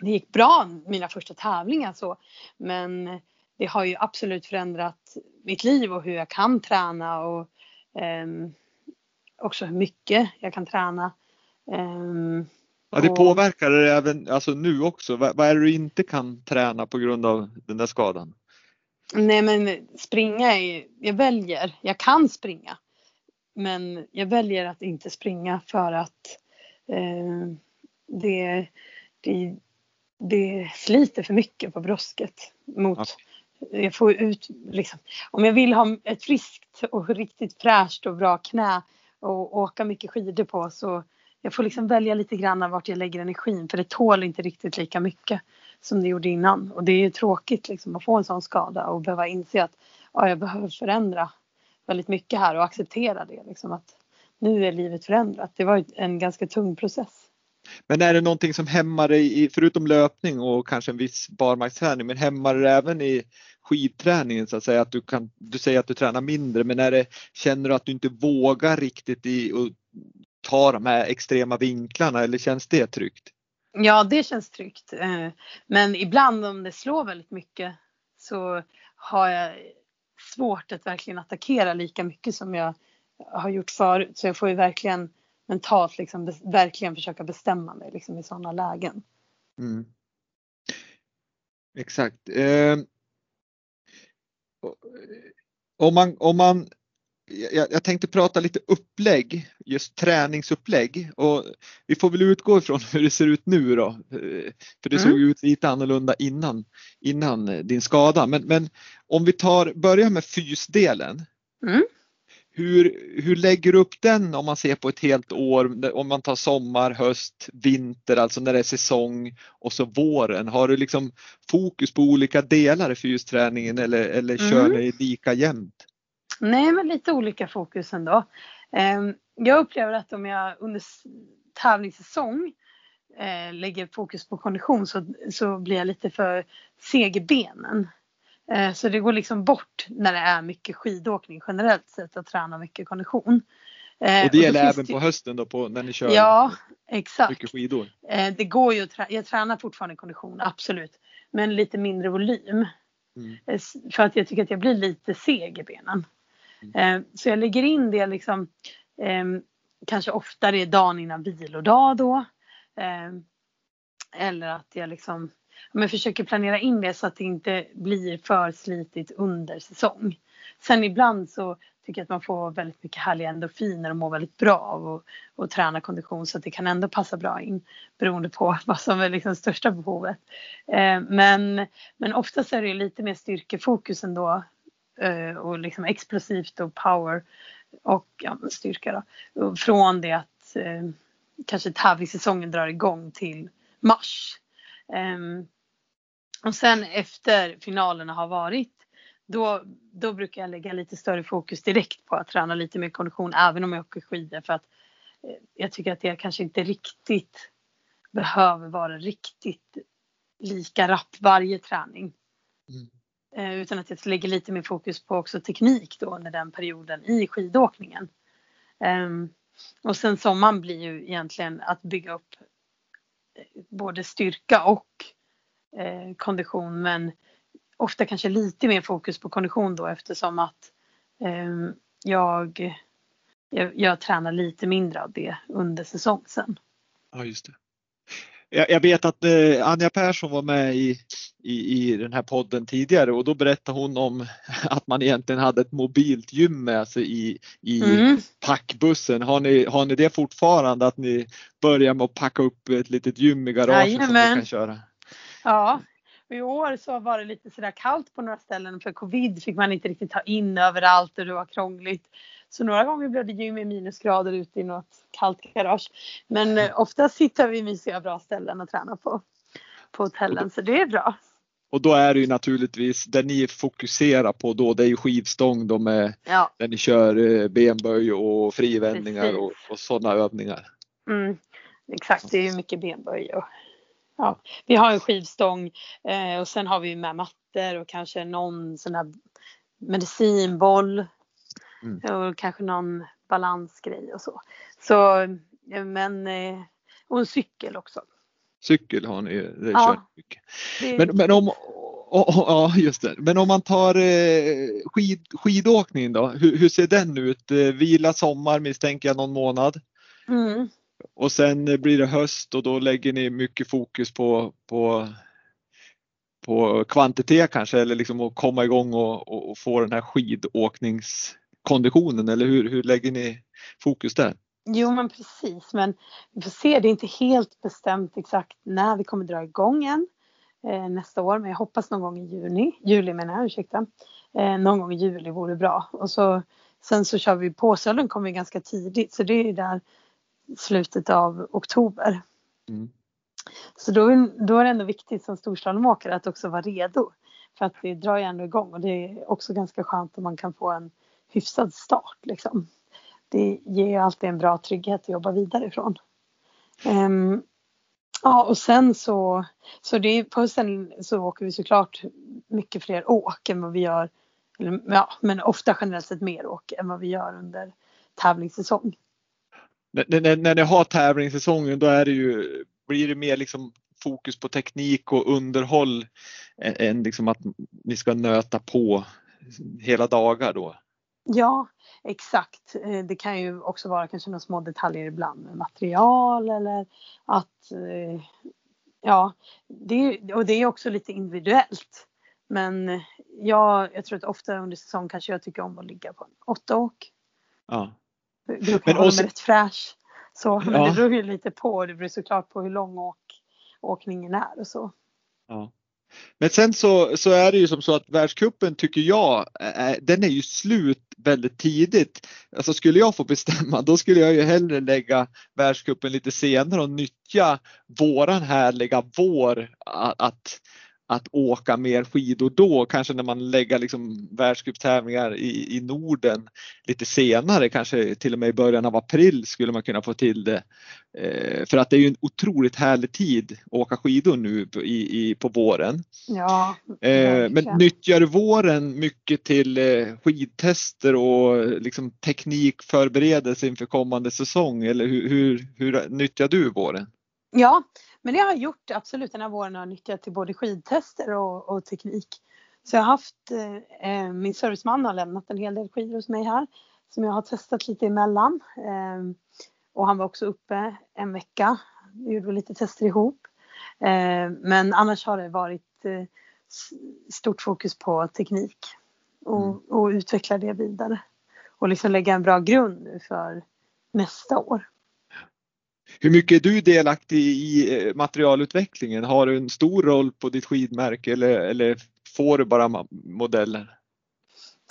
det gick bra mina första tävlingar så. Men det har ju absolut förändrat mitt liv och hur jag kan träna och eh, också hur mycket jag kan träna. Eh, ja, det påverkar det även alltså nu också. Vad, är det du inte kan träna på grund av den där skadan? Nej men springa är jag väljer, jag kan springa. Men jag väljer att inte springa för att eh, det, det, det sliter för mycket på bröstet mot okay. jag får ut liksom, om jag vill ha ett friskt och riktigt fräscht och bra knä och åka mycket skidor på så jag får liksom välja lite grann vart jag lägger energin för det tål inte riktigt lika mycket som det gjorde innan. Och det är ju tråkigt liksom att få en sån skada och behöva inse att ja, jag behöver förändra väldigt mycket här och acceptera det. Liksom att nu är livet förändrat. Det var en ganska tung process. Men är det någonting som hämmar dig, förutom löpning och kanske en viss barmarksträning, men hämmar det även i skidträningen så att säga? Att du, kan, du säger att du tränar mindre, men är det, känner du att du inte vågar riktigt i och ta de här extrema vinklarna eller känns det tryggt? Ja, det känns tryggt. Eh, men ibland om det slår väldigt mycket så har jag svårt att verkligen attackera lika mycket som jag har gjort förut. Så jag får ju verkligen mentalt liksom verkligen försöka bestämma mig liksom i sådana lägen. Mm. Exakt. Eh, om, man, om man jag, jag, tänkte prata lite upplägg, just träningsupplägg och vi får väl utgå ifrån hur det ser ut nu då. För det mm. såg ut lite annorlunda innan, innan din skada. Men, men om vi tar, börjar med fysdelen. Mm. Hur, hur lägger du upp den om man ser på ett helt år, om man tar sommar, höst, vinter, alltså när det är säsong och så våren? Har du liksom fokus på olika delar i fysträningen eller, eller kör mm. ni lika jämnt? Nej, men lite olika fokus ändå. Ehm, jag upplever att om jag under tävlingssäsong eh, lägger fokus på kondition så, så blir jag lite för seg i benen. Eh, så det går liksom bort när det är mycket skidåkning generellt sett att träna mycket kondition. Eh, och det gäller även på hösten då på, när ni kör ja, exakt. mycket skidor? Det går ju att trä jag tränar fortfarande kondition, absolut. Men lite mindre volym. Mm. För att jag tycker att jag blir lite seg i benen. Eh, så jag lägger in det liksom eh, kanske oftare dagen innan vilodag då. Eh, eller att jag liksom men försöker planera in det så att det inte blir för slitigt under säsong. Sen ibland så tycker jag att man får väldigt mycket härliga endorfiner och mår väldigt bra av att träna kondition så att det kan ändå passa bra in beroende på vad som är liksom största behovet. Eh, men, men oftast är det lite mer styrkefokus ändå Eh, och liksom explosivt och power och ja, styrka då. Från det att eh, kanske tävlingssäsongen drar igång till mars. Eh, och sen efter finalerna har varit då, då brukar jag lägga lite större fokus direkt på att träna lite mer kondition även om jag åker skidor för att eh, jag tycker att det kanske inte riktigt behöver vara riktigt lika rapp varje träning. Mm. Eh, utan att jag lägger lite mer fokus på också teknik då under den perioden i skidåkningen. Ehm, och sen sommaren blir ju egentligen att bygga upp eh, både styrka och eh, kondition men ofta kanske lite mer fokus på kondition då eftersom att ehm, jag, jag, jag tränar lite mindre av det under säsong sen. Ja just det. Jag, jag vet att eh, Anja Persson var med i, i, i den här podden tidigare och då berättade hon om att man egentligen hade ett mobilt gym med sig i, i mm. packbussen. Har ni, har ni det fortfarande att ni börjar med att packa upp ett litet gym i garaget Jajamän. som ni kan köra? Ja, i år så var det lite sådär kallt på några ställen för covid fick man inte riktigt ta in överallt och det var krångligt. Så några gånger blev det gym i minusgrader ute i något kallt garage. Men eh, oftast hittar vi mysiga bra ställen att träna på. På hotellen så det är bra. Och då är det ju naturligtvis det ni fokuserar på då det är ju skivstång då med ja. där ni kör eh, benböj och frivändningar och, och sådana övningar. Mm, exakt, det är ju mycket benböj och ja, vi har en skivstång eh, och sen har vi med mattor och kanske någon sån här medicinboll mm. och kanske någon balansgrej och så. Så eh, men eh, och en cykel också. Cykel har ni, det ja, mycket. Det... Men, men om Ja just det. Men om man tar eh, skid, skidåkning då, hur, hur, ser den ut? Vila sommar misstänker jag någon månad. Mm. Och sen blir det höst och då lägger ni mycket fokus på, på, på kvantitet kanske eller liksom att komma igång och, och få den här skidåkningskonditionen eller hur, hur lägger ni fokus där? Jo men precis men vi får se, det är inte helt bestämt exakt när vi kommer dra igång än eh, nästa år men jag hoppas någon gång i juni, juli menar jag, ursäkta. Eh, någon gång i juli vore bra och så sen så kör vi Påsölden kommer ganska tidigt så det är där slutet av oktober. Mm. Så då, då är det ändå viktigt som storslalomåkare att också vara redo. För att det drar ju ändå igång och det är också ganska skönt om man kan få en hyfsad start. Liksom. Det ger ju alltid en bra trygghet att jobba vidare ifrån. Um, ja och sen så, så det är, på hösten så åker vi såklart mycket fler åk än vad vi gör, eller, ja, men ofta generellt sett mer åk än vad vi gör under tävlingssäsong när, när, när ni har tävlingssäsongen då är det ju, blir det mer liksom fokus på teknik och underhåll än liksom att ni ska nöta på hela dagar då? Ja, exakt. Eh, det kan ju också vara kanske några små detaljer ibland med material eller att eh, ja, det, och det är också lite individuellt. Men ja, jag tror att ofta under säsong kanske jag tycker om att ligga på en åtta åk. Ja. Kan hålla mig rätt fräsch. Så, men ja. det beror ju lite på. Det beror såklart på hur lång åk, åkningen är och så. Ja. Men sen så, så är det ju som så att världskuppen tycker jag, eh, eh, den är ju slut väldigt tidigt. Alltså skulle jag få bestämma då skulle jag ju hellre lägga världskuppen lite senare och nyttja våran härliga vår att, att att åka mer skidor då, kanske när man lägger liksom världscuptävlingar i, i Norden lite senare, kanske till och med i början av april skulle man kunna få till det. Eh, för att det är ju en otroligt härlig tid att åka skidor nu på, i, i, på våren. Ja, eh, men nyttjar du våren mycket till eh, skidtester och liksom teknikförberedelse inför kommande säsong eller hur, hur, hur nyttjar du våren? Ja, men det har jag gjort absolut den här våren har jag nyttjat till både skidtester och, och teknik. Så jag har haft, eh, min serviceman har lämnat en hel del skidor hos mig här som jag har testat lite emellan. Eh, och han var också uppe en vecka. Vi gjorde lite tester ihop. Eh, men annars har det varit eh, stort fokus på teknik och, mm. och utveckla det vidare. Och liksom lägga en bra grund för nästa år. Hur mycket är du delaktig i eh, materialutvecklingen? Har du en stor roll på ditt skidmärke eller, eller får du bara modeller?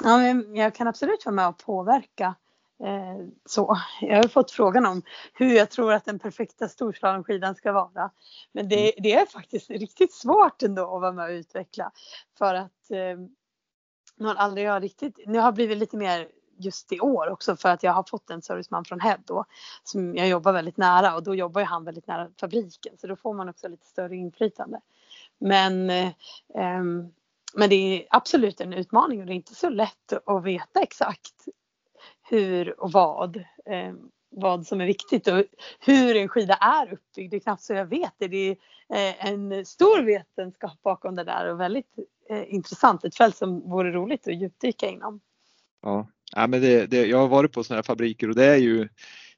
Ja, jag kan absolut vara med och påverka. Eh, så. Jag har fått frågan om hur jag tror att den perfekta storslalomskidan ska vara. Men det, mm. det, är faktiskt riktigt svårt ändå att vara med och utveckla. För att eh, har aldrig jag riktigt, nu har blivit lite mer just i år också för att jag har fått en serviceman från Head då som jag jobbar väldigt nära och då jobbar ju han väldigt nära fabriken så då får man också lite större inflytande. Men eh, ehm, men det är absolut en utmaning och det är inte så lätt att veta exakt hur och vad, eh, vad som är viktigt och hur en skida är uppbyggd. Det är knappt så jag vet det. Det är eh, en stor vetenskap bakom det där och väldigt eh, intressant. Ett fält som vore roligt att djupdyka inom. Ja, ja men det, det, jag har varit på sådana här fabriker och det är ju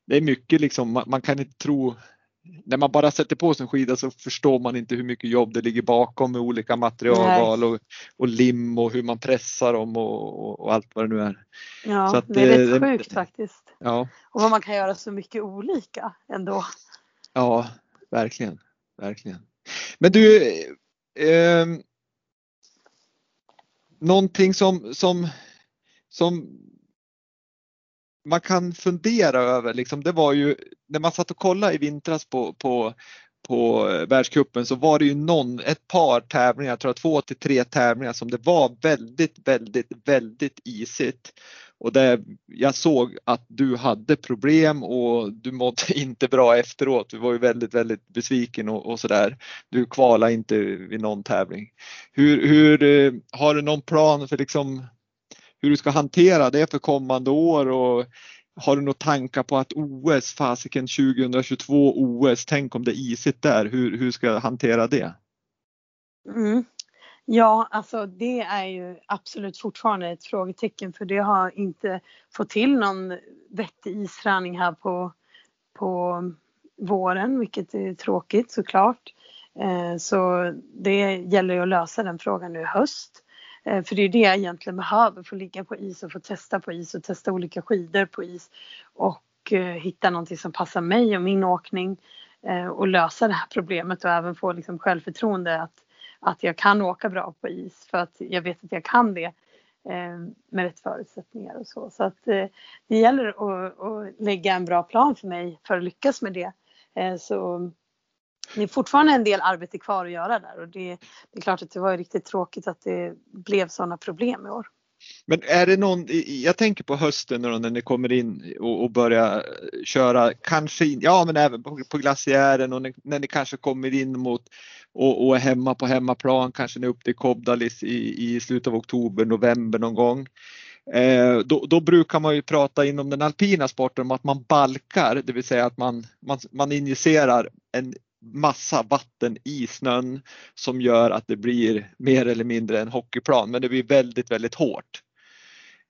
det är mycket liksom, man, man kan inte tro när man bara sätter på sig en skida så förstår man inte hur mycket jobb det ligger bakom med olika materialval och, och, lim och hur man pressar dem och, och, och allt vad det nu är. Ja, så att, det är rätt sjukt faktiskt. Ja. Och vad man kan göra så mycket olika ändå. Ja, verkligen, verkligen. Men du, eh, någonting som, som, som man kan fundera över, liksom, det var ju när man satt och kollade i vintras på, på, på världskuppen så var det ju någon, ett par tävlingar, jag tror två till tre tävlingar som det var väldigt, väldigt, väldigt isigt. Och där jag såg att du hade problem och du mådde inte bra efteråt. Du var ju väldigt, väldigt besviken och, och sådär. Du kvalade inte vid någon tävling. Hur, hur, eh, har du någon plan för liksom hur du ska hantera det för kommande år och har du några tankar på att OS, fasiken 2022 OS, tänk om det är isigt där, hur, hur ska jag hantera det? Mm. Ja, alltså det är ju absolut fortfarande ett frågetecken för det har inte fått till någon vettig isträning här på, på våren, vilket är tråkigt såklart. Eh, så det gäller ju att lösa den frågan nu i höst. Eh, för det är det jag egentligen behöver, få ligga på is och få testa på is och testa olika skidor på is och eh, hitta någonting som passar mig och min åkning eh, och lösa det här problemet och även få liksom självförtroende att, att jag kan åka bra på is för att jag vet att jag kan det med rätt förutsättningar och så. Så att det gäller att, att lägga en bra plan för mig för att lyckas med det. Så det är fortfarande en del arbete kvar att göra där och det, det är klart att det var riktigt tråkigt att det blev sådana problem i år. Men är det någon, jag tänker på hösten när ni kommer in och, och börjar köra, kanske, ja men även på, på glaciären och när, när ni kanske kommer in mot och, och är hemma på hemmaplan, kanske ni är upp till Kobdalis i, i slutet av oktober, november någon gång. Eh, då, då, brukar man ju prata inom den alpina sporten om att man balkar, det vill säga att man, man, man injicerar en massa vatten i snön som gör att det blir mer eller mindre en hockeyplan men det blir väldigt, väldigt hårt.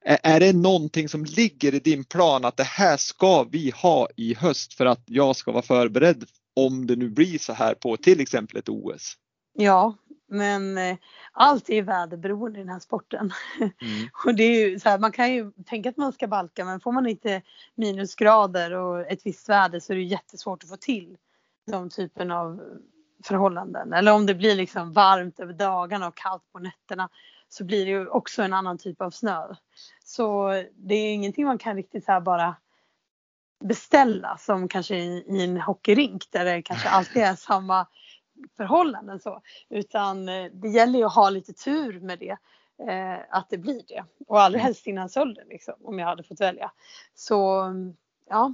Är det någonting som ligger i din plan att det här ska vi ha i höst för att jag ska vara förberedd om det nu blir så här på till exempel ett OS? Ja, men eh, allt är väderberoende i den här sporten. Mm. och det är ju så här, man kan ju tänka att man ska balka men får man inte minusgrader och ett visst väder så är det jättesvårt att få till de typen av förhållanden. Eller om det blir liksom varmt över dagarna och kallt på nätterna så blir det ju också en annan typ av snö. Så det är ingenting man kan riktigt så här bara beställa som kanske i, i en hockeyrink där det kanske alltid är samma förhållanden så. Utan eh, det gäller ju att ha lite tur med det. Eh, att det blir det. Och allra helst innan sölden liksom, om jag hade fått välja. Så ja,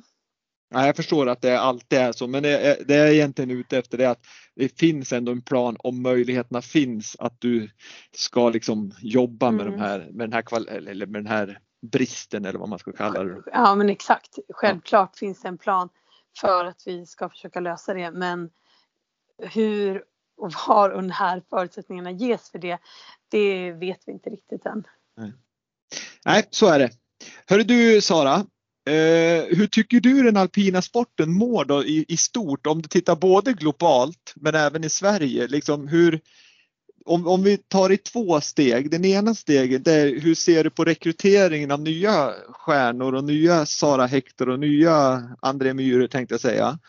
Ja, jag förstår att det alltid är så, men det, det är egentligen ute efter det att det finns ändå en plan om möjligheterna finns att du ska liksom jobba med, mm. de här, med, den här, eller med den här bristen eller vad man ska kalla det. Ja men exakt, självklart ja. finns det en plan för att vi ska försöka lösa det men hur och var och när förutsättningarna ges för det, det vet vi inte riktigt än. Nej, Nej så är det. Hörru du Sara, Eh, hur tycker du den alpina sporten mår då i, i, stort om du tittar både globalt men även i Sverige? Liksom hur, om, om vi tar i två steg. Den ena steget är hur ser du på rekryteringen av nya stjärnor och nya Sara Hector och nya André Myhre tänkte jag säga.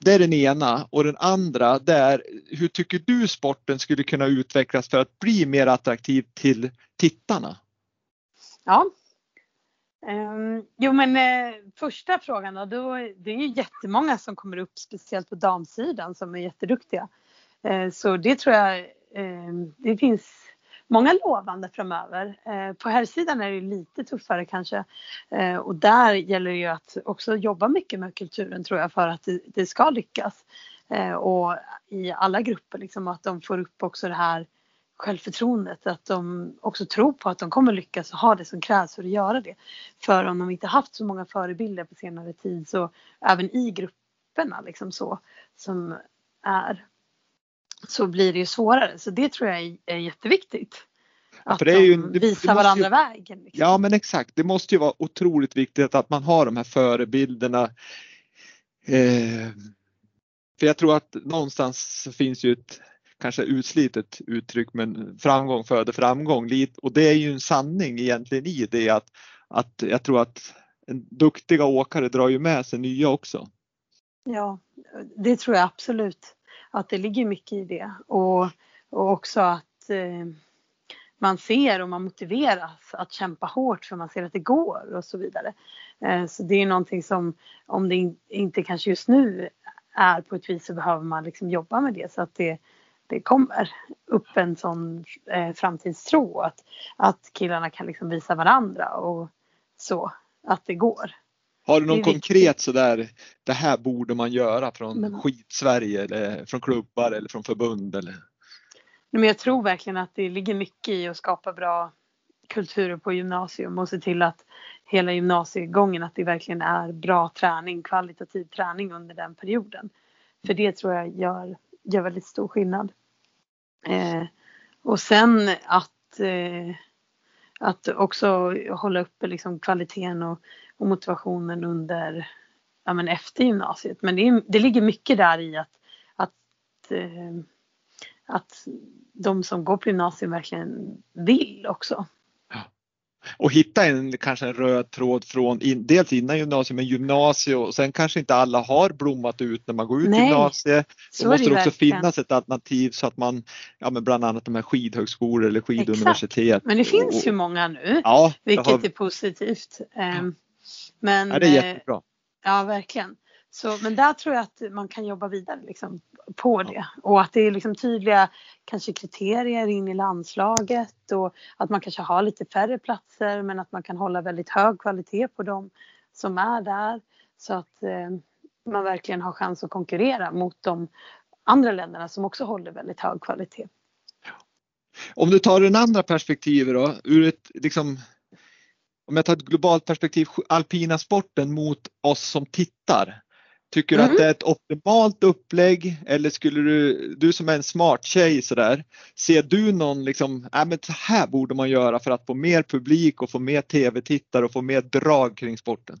Det är den ena och den andra det är hur tycker du sporten skulle kunna utvecklas för att bli mer attraktiv till tittarna? Ja, Um, jo men eh, första frågan då, då, det är ju jättemånga som kommer upp speciellt på damsidan som är jätteduktiga. Eh, så det tror jag, eh, det finns många lovande framöver. Eh, på herrsidan är det lite tuffare kanske eh, och där gäller det ju att också jobba mycket med kulturen tror jag för att det, det ska lyckas. Eh, och i alla grupper liksom att de får upp också det här självförtroendet. Att de också tror på att de kommer lyckas och ha det som krävs för att göra det. För om de inte haft så många förebilder på senare tid så även i grupperna liksom så som är så blir det ju svårare. Så det tror jag är jätteviktigt. Att ja, ju, de visar varandra ju, vägen. Liksom. Ja men exakt, det måste ju vara otroligt viktigt att man har de här förebilderna. Eh, för jag tror att någonstans finns ju ett kanske utslitet uttryck men framgång föder framgång. Och det är ju en sanning egentligen i det att, att jag tror att en duktiga åkare drar ju med sig nya också. Ja, det tror jag absolut att det ligger mycket i det och, och också att eh, man ser och man motiveras att kämpa hårt för man ser att det går och så vidare. Eh, så det är någonting som om det inte kanske just nu är på ett vis så behöver man liksom jobba med det så att det, det kommer upp en sån eh, framtidstro att, att killarna kan liksom visa varandra och så att det går. Har du någon konkret sådär, det här borde man göra från Men, skit-Sverige eller från klubbar eller från förbund eller? Men jag tror verkligen att det ligger mycket i att skapa bra kulturer på gymnasium och se till att hela gymnasiegången att det verkligen är bra träning, kvalitativ träning under den perioden. För det tror jag gör, gör väldigt stor skillnad. Eh, och sen att, eh, att också hålla uppe liksom kvaliteten och, och motivationen under, ja men efter gymnasiet. Men det, det ligger mycket där i att, att, eh, att de som går på gymnasiet verkligen vill också och hitta en kanske en röd tråd från in, dels innan gymnasiet men gymnasiet och sen kanske inte alla har blommat ut när man går ut Nej, gymnasiet. Då måste det också verkligen. finnas ett alternativ så att man, ja men bland annat de här skidhögskolor eller skiduniversitet. Exakt. Men det finns och, ju många nu, ja, vilket har... är positivt. Ehm, men, ja, det är jättebra. Ja, verkligen. Så, men där tror jag att man kan jobba vidare liksom, på det och att det är liksom tydliga kanske kriterier in i landslaget och att man kanske har lite färre platser men att man kan hålla väldigt hög kvalitet på dem som är där så att eh, man verkligen har chans att konkurrera mot de andra länderna som också håller väldigt hög kvalitet. Om du tar den andra perspektivet då, ur ett liksom om jag tar ett globalt perspektiv, alpina sporten mot oss som tittar. Tycker du mm. att det är ett optimalt upplägg eller skulle du, du som är en smart tjej sådär, ser du någon liksom, äh, men så här borde man göra för att få mer publik och få mer tv-tittare och få mer drag kring sporten?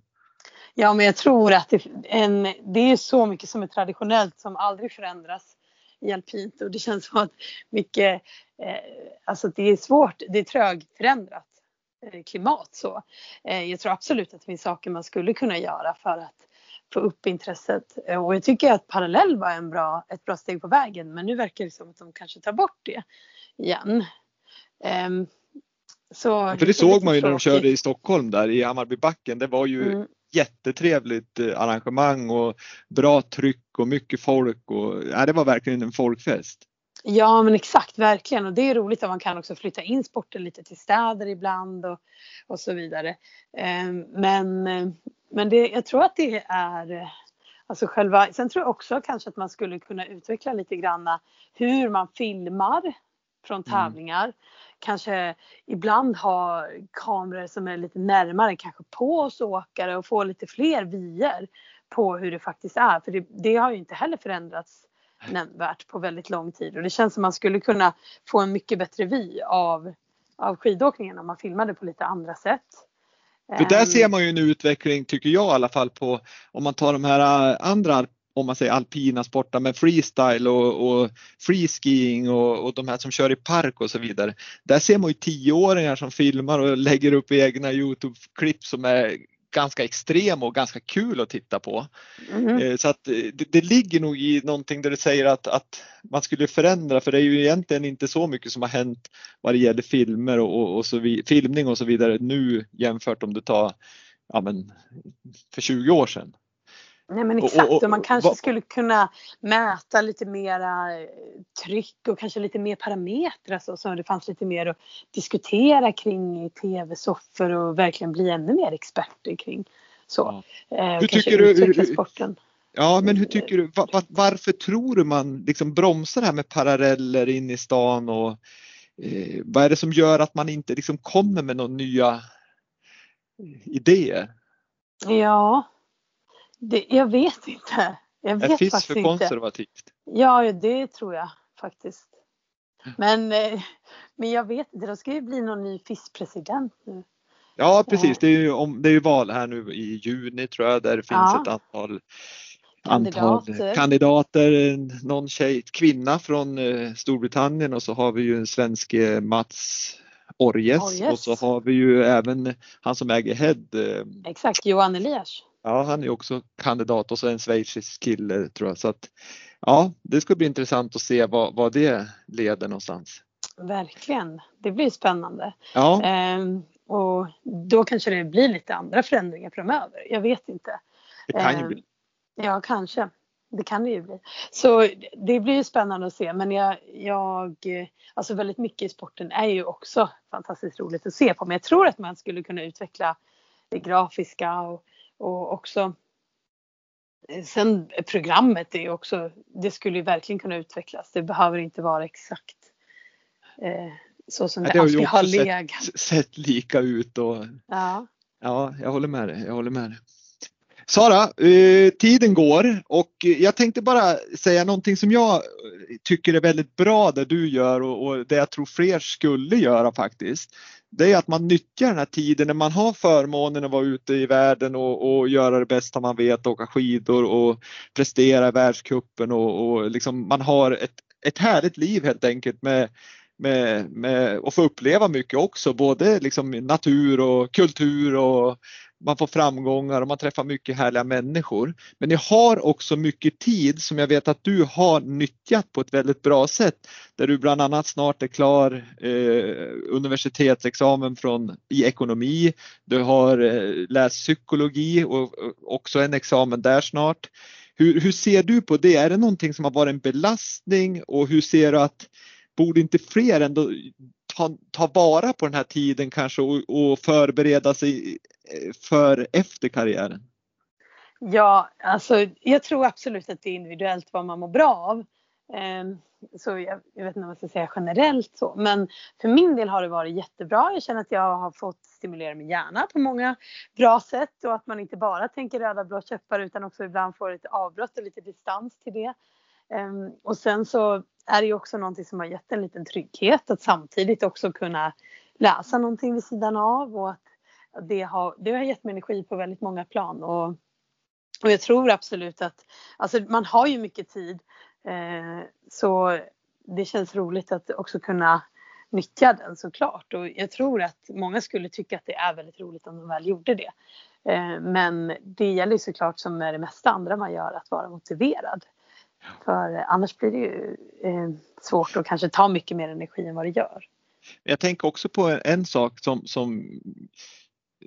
Ja, men jag tror att det, en, det är så mycket som är traditionellt som aldrig förändras i alpint och det känns som att mycket, eh, alltså det är svårt, det är trögförändrat eh, klimat så. Eh, jag tror absolut att det finns saker man skulle kunna göra för att få upp intresset. Och jag tycker att parallell var en bra, ett bra steg på vägen men nu verkar det som att de kanske tar bort det igen. Um, så För det såg man ju när de körde i Stockholm där i Hammarbybacken. Det var ju mm. jättetrevligt eh, arrangemang och bra tryck och mycket folk och ja, det var verkligen en folkfest. Ja men exakt, verkligen och det är roligt att man kan också flytta in sporten lite till städer ibland och, och så vidare. Ehm, men men det, jag tror att det är Alltså själva, sen tror jag också kanske att man skulle kunna utveckla lite granna hur man filmar från mm. tävlingar. Mm. Kanske ibland ha kameror som är lite närmare kanske på oss åkare och få lite fler vyer på hur det faktiskt är. För det, det har ju inte heller förändrats nämnvärt på väldigt lång tid och det känns som man skulle kunna få en mycket bättre vy av, av skidåkningen om man filmade på lite andra sätt. För där ser ehm. man ju en utveckling, tycker jag i alla fall, på om man tar de här äh, andra om man säger alpina sporter med freestyle och, och freeskiing och, och de här som kör i park och så vidare. Där ser man ju tioåringar som filmar och lägger upp egna Youtube-klipp som är ganska extrem och ganska kul att titta på. Mm. Så att eh, det, det, ligger nog i någonting där du säger att, att man skulle förändra för det är ju egentligen inte så mycket som har hänt vad det gäller filmer och, och, och så vid, filmning och så vidare nu jämfört om du tar ja, men, för 20 år sedan. Nej men exakt och, och, och man kanske va, skulle kunna mäta lite mera eh, tryck och kanske lite mer parametrar så, så det fanns lite mer att diskutera kring tv-soffor och verkligen bli ännu mer experter kring så. Ja. Eh, hur tycker du? sporten. Ja men hur tycker du, var, varför tror du man liksom bromsar det här med paralleller in i stan och eh, vad är det som gör att man inte liksom kommer med några nya idéer? Ja, det, jag vet inte. Jag vet är FIS faktiskt för inte. konservativt? Ja, det tror jag faktiskt. Men, eh, men jag vet inte, det ska ju bli någon ny FIS-president nu. Ja precis, det är ju, om, det är ju val här nu i juni tror jag där det finns Ja. ett antal Kandidater. antal kandidater. Någon tjej, kvinna från eh, Storbritannien och så har vi ju en svensk eh, Mats Orjes Orjes. och så har vi ju även han som äger Head. Exakt, Johan Elias. Ja, han är också kandidat och så en schweizisk kille tror jag. Så att, ja, det ska bli intressant att se vad, vad det leder någonstans. Verkligen, det blir spännande. Ja, Ehm, och då kanske det blir lite andra förändringar framöver. Jag vet inte. det kan ju ehm, bli. Ja, kanske. Det kan det ju bli. Så det blir ju spännande att se. Men jag, jag, alltså väldigt mycket i sporten är ju också fantastiskt roligt att se på. Men jag tror att man skulle kunna utveckla det grafiska och, och också eh, Sen programmet är också, det skulle ju verkligen kunna utvecklas. Det behöver inte vara exakt eh, så som Ja, det, det har alltid har också sett- legat. S- Sett lika ut och Ja. ja, jag håller med dig. Jag håller med dig. Sara, eh, tiden går och jag tänkte bara säga någonting som jag tycker är väldigt bra det du gör och, och det jag tror fler skulle göra faktiskt. Det är att man nyttjar den här tiden när man har förmånen att vara ute i världen och, och göra det bästa man vet, åka skidor och prestera i världscupen och, och liksom man har ett, ett härligt liv helt enkelt med med, med och få uppleva mycket också, både liksom natur och kultur och man får framgångar och man träffar mycket härliga människor. Men ni har också mycket tid som jag vet att du har nyttjat på ett väldigt bra sätt. Där du bland annat snart är klar eh, universitetsexamen från, i ekonomi. Du har eh, läst psykologi och, och också en examen där snart. Hur, hur ser du på det? Är det någonting som har varit en belastning och hur ser du att borde inte fler ändå ta, ta vara på den här tiden kanske och, och förbereda sig eh, för efter karriären? Ja, alltså jag tror absolut att det är individuellt vad man mår bra av. Ehm, så jag, jag vet inte om jag ska säga generellt så, men för min del har det varit jättebra. Jag känner att jag har fått stimulera min hjärna på många bra sätt och att man inte bara tänker röda blå käppar utan också ibland får ett avbrott och lite distans till det. Ehm, och sen så är det ju också någonting som har gett en liten trygghet att samtidigt också kunna läsa någonting vid sidan av och att det har, det har gett mig energi på väldigt många plan. Och, och jag tror absolut att, alltså man har ju mycket tid eh, så det känns roligt att också kunna nyttja den såklart. Och jag tror att många skulle tycka att det är väldigt roligt om de väl gjorde det. Eh, men det gäller såklart som med det mesta andra man gör att vara motiverad. För eh, annars blir det ju eh, svårt att kanske ta mycket mer energi än vad det gör. Jag tänker också på en, en sak som, som,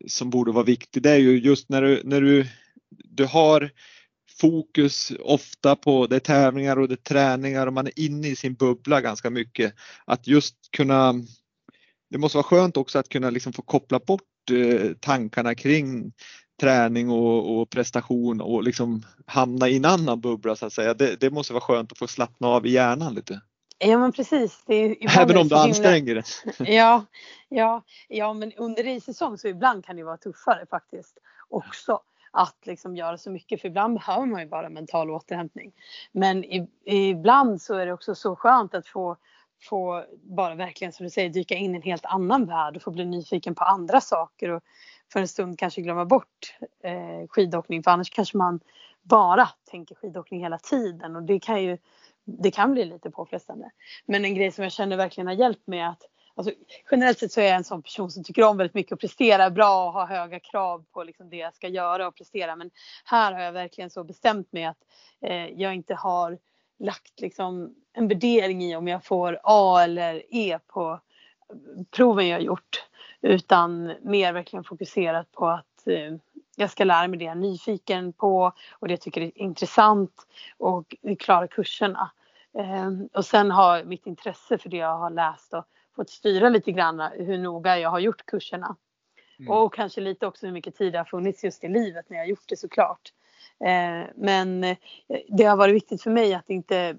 som borde vara viktig. Det är ju just när du, när du, du har fokus ofta på det är tävlingar och det träningar och man är inne i sin bubbla ganska mycket. Att just kunna, det måste vara skönt också att kunna liksom få koppla bort eh, tankarna kring träning och, och, prestation och liksom hamna i en annan bubbla så att säga. Det, det måste vara skönt att få slappna av i hjärnan lite. Ja men precis. Det är, Även om du himla- anstränger dig. Ja, ja, ja, men under racesäsong så ibland kan det vara tuffare faktiskt också att liksom göra så mycket för ibland behöver man ju bara mental återhämtning. Men i, ibland så är det också så skönt att få få bara verkligen som du säger dyka in i en helt annan värld och få bli nyfiken på andra saker och för en stund kanske glömma bort eh, skidåkning för annars kanske man bara tänker skidåkning hela tiden och det kan ju det kan bli lite påfrestande. Men en grej som jag känner verkligen har hjälpt mig att Alltså, generellt sett så är jag en sån person som tycker om väldigt mycket att prestera bra och ha höga krav på liksom det jag ska göra och prestera. Men här har jag verkligen så bestämt mig att eh, jag inte har lagt liksom en värdering i om jag får A eller E på proven jag gjort. Utan mer verkligen fokuserat på att eh, jag ska lära mig det jag är nyfiken på och det jag tycker är intressant och klara kurserna. Eh, och sen har mitt intresse för det jag har läst och fått styra lite grann hur noga jag har gjort kurserna. Mm. Och kanske lite också hur mycket tid det har funnits just i livet när jag har gjort det såklart. Eh, men det har varit viktigt för mig att inte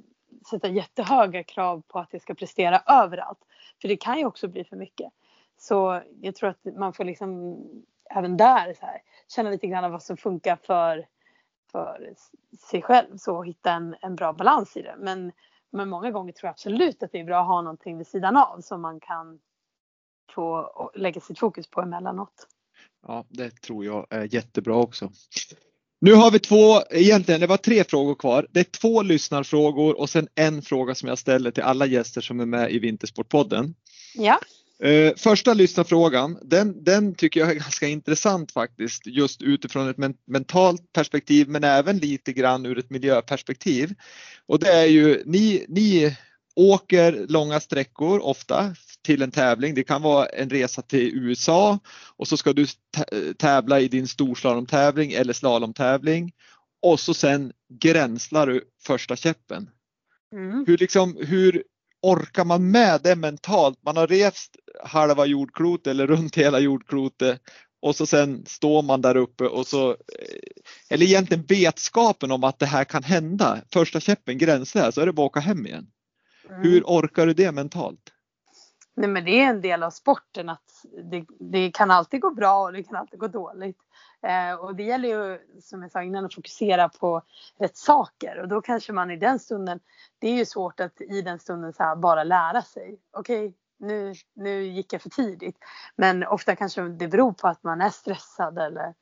sätta jättehöga krav på att jag ska prestera överallt. För det kan ju också bli för mycket. Så jag tror att man får liksom även där så här, känna lite grann vad som funkar för, för sig själv så hitta en, en bra balans i det. Men, men många gånger tror jag absolut att det är bra att ha någonting vid sidan av som man kan få lägga sitt fokus på emellanåt. Ja, det tror jag är jättebra också. Nu har vi två, egentligen det var tre frågor kvar. Det är två lyssnarfrågor och sen en fråga som jag ställer till alla gäster som är med i Vintersportpodden. Ja. Eh, första lyssnarfrågan, den, den tycker jag är ganska intressant faktiskt just utifrån ett men mentalt perspektiv men även lite grann ur ett miljöperspektiv. Och det är ju, ni, ni åker långa sträckor ofta till en tävling. Det kan vara en resa till USA och så ska du tävla i din storslalomtävling eller slalomtävling och så sen gränslar du första käppen. Mm. Hur, liksom, hur orkar man med det mentalt? Man har rest halva jordklotet eller runt hela jordklotet och så sen står man där uppe och så, eh, eller egentligen vetskapen om att det här kan hända. Första käppen gränslar så är det bara att åka hem igen. Mm. Hur orkar du det mentalt? Nej men det är en del av sporten att det, det kan alltid gå bra och det kan alltid gå dåligt. Eh, och det gäller ju som jag sa innan att fokusera på rätt saker och då kanske man i den stunden, det är ju svårt att i den stunden så bara lära sig. Okej, okay, nu, nu gick jag för tidigt. Men ofta kanske det beror på att man är stressad eller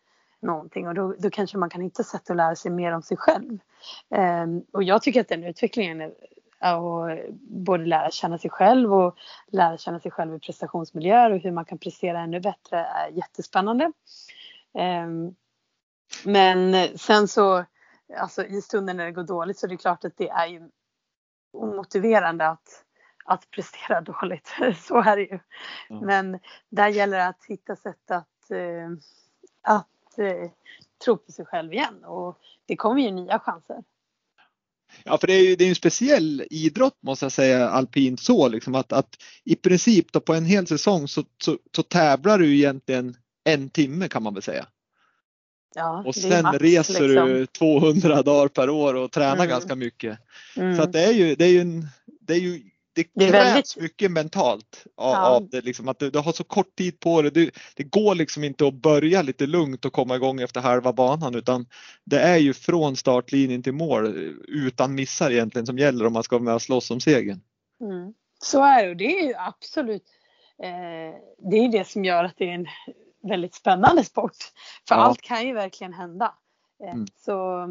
någonting och då, då kanske man kan hitta sätt att lära sig mer om sig själv. Eh, och jag tycker att den utvecklingen är och både lära känna sig själv och lära känna sig själv i prestationsmiljöer och hur man kan prestera ännu bättre är jättespännande. Ehm, men sen så, alltså i stunden när det går dåligt så är det klart att det är ju omotiverande att, att prestera dåligt. Så är det ju. Mm. Men där gäller det att hitta sätt att, eh, att eh, tro på sig själv igen och det kommer ju nya chanser. Ja, för det är ju det är en speciell idrott måste jag säga, alpint så liksom att, att i princip då på en hel säsong så, så, så tävlar du egentligen en timme kan man väl säga. Ja, och sen max, reser liksom. du 200 dagar per år och tränar mm. ganska mycket. Mm. Så att det är ju, det är ju, en, det är ju det, det krävs väldigt... mycket mentalt av, ja. av det. Liksom, att du, du, har så kort tid på dig. Du, det går liksom inte att börja lite lugnt och komma igång efter halva banan utan det är ju från startlinjen till mål utan missar egentligen som gäller om man ska vara med och slåss om segern. Mm. Så är det och det är ju absolut eh, det är det som gör att det är en väldigt spännande sport. För ja. allt kan ju verkligen hända. Eh, mm. Så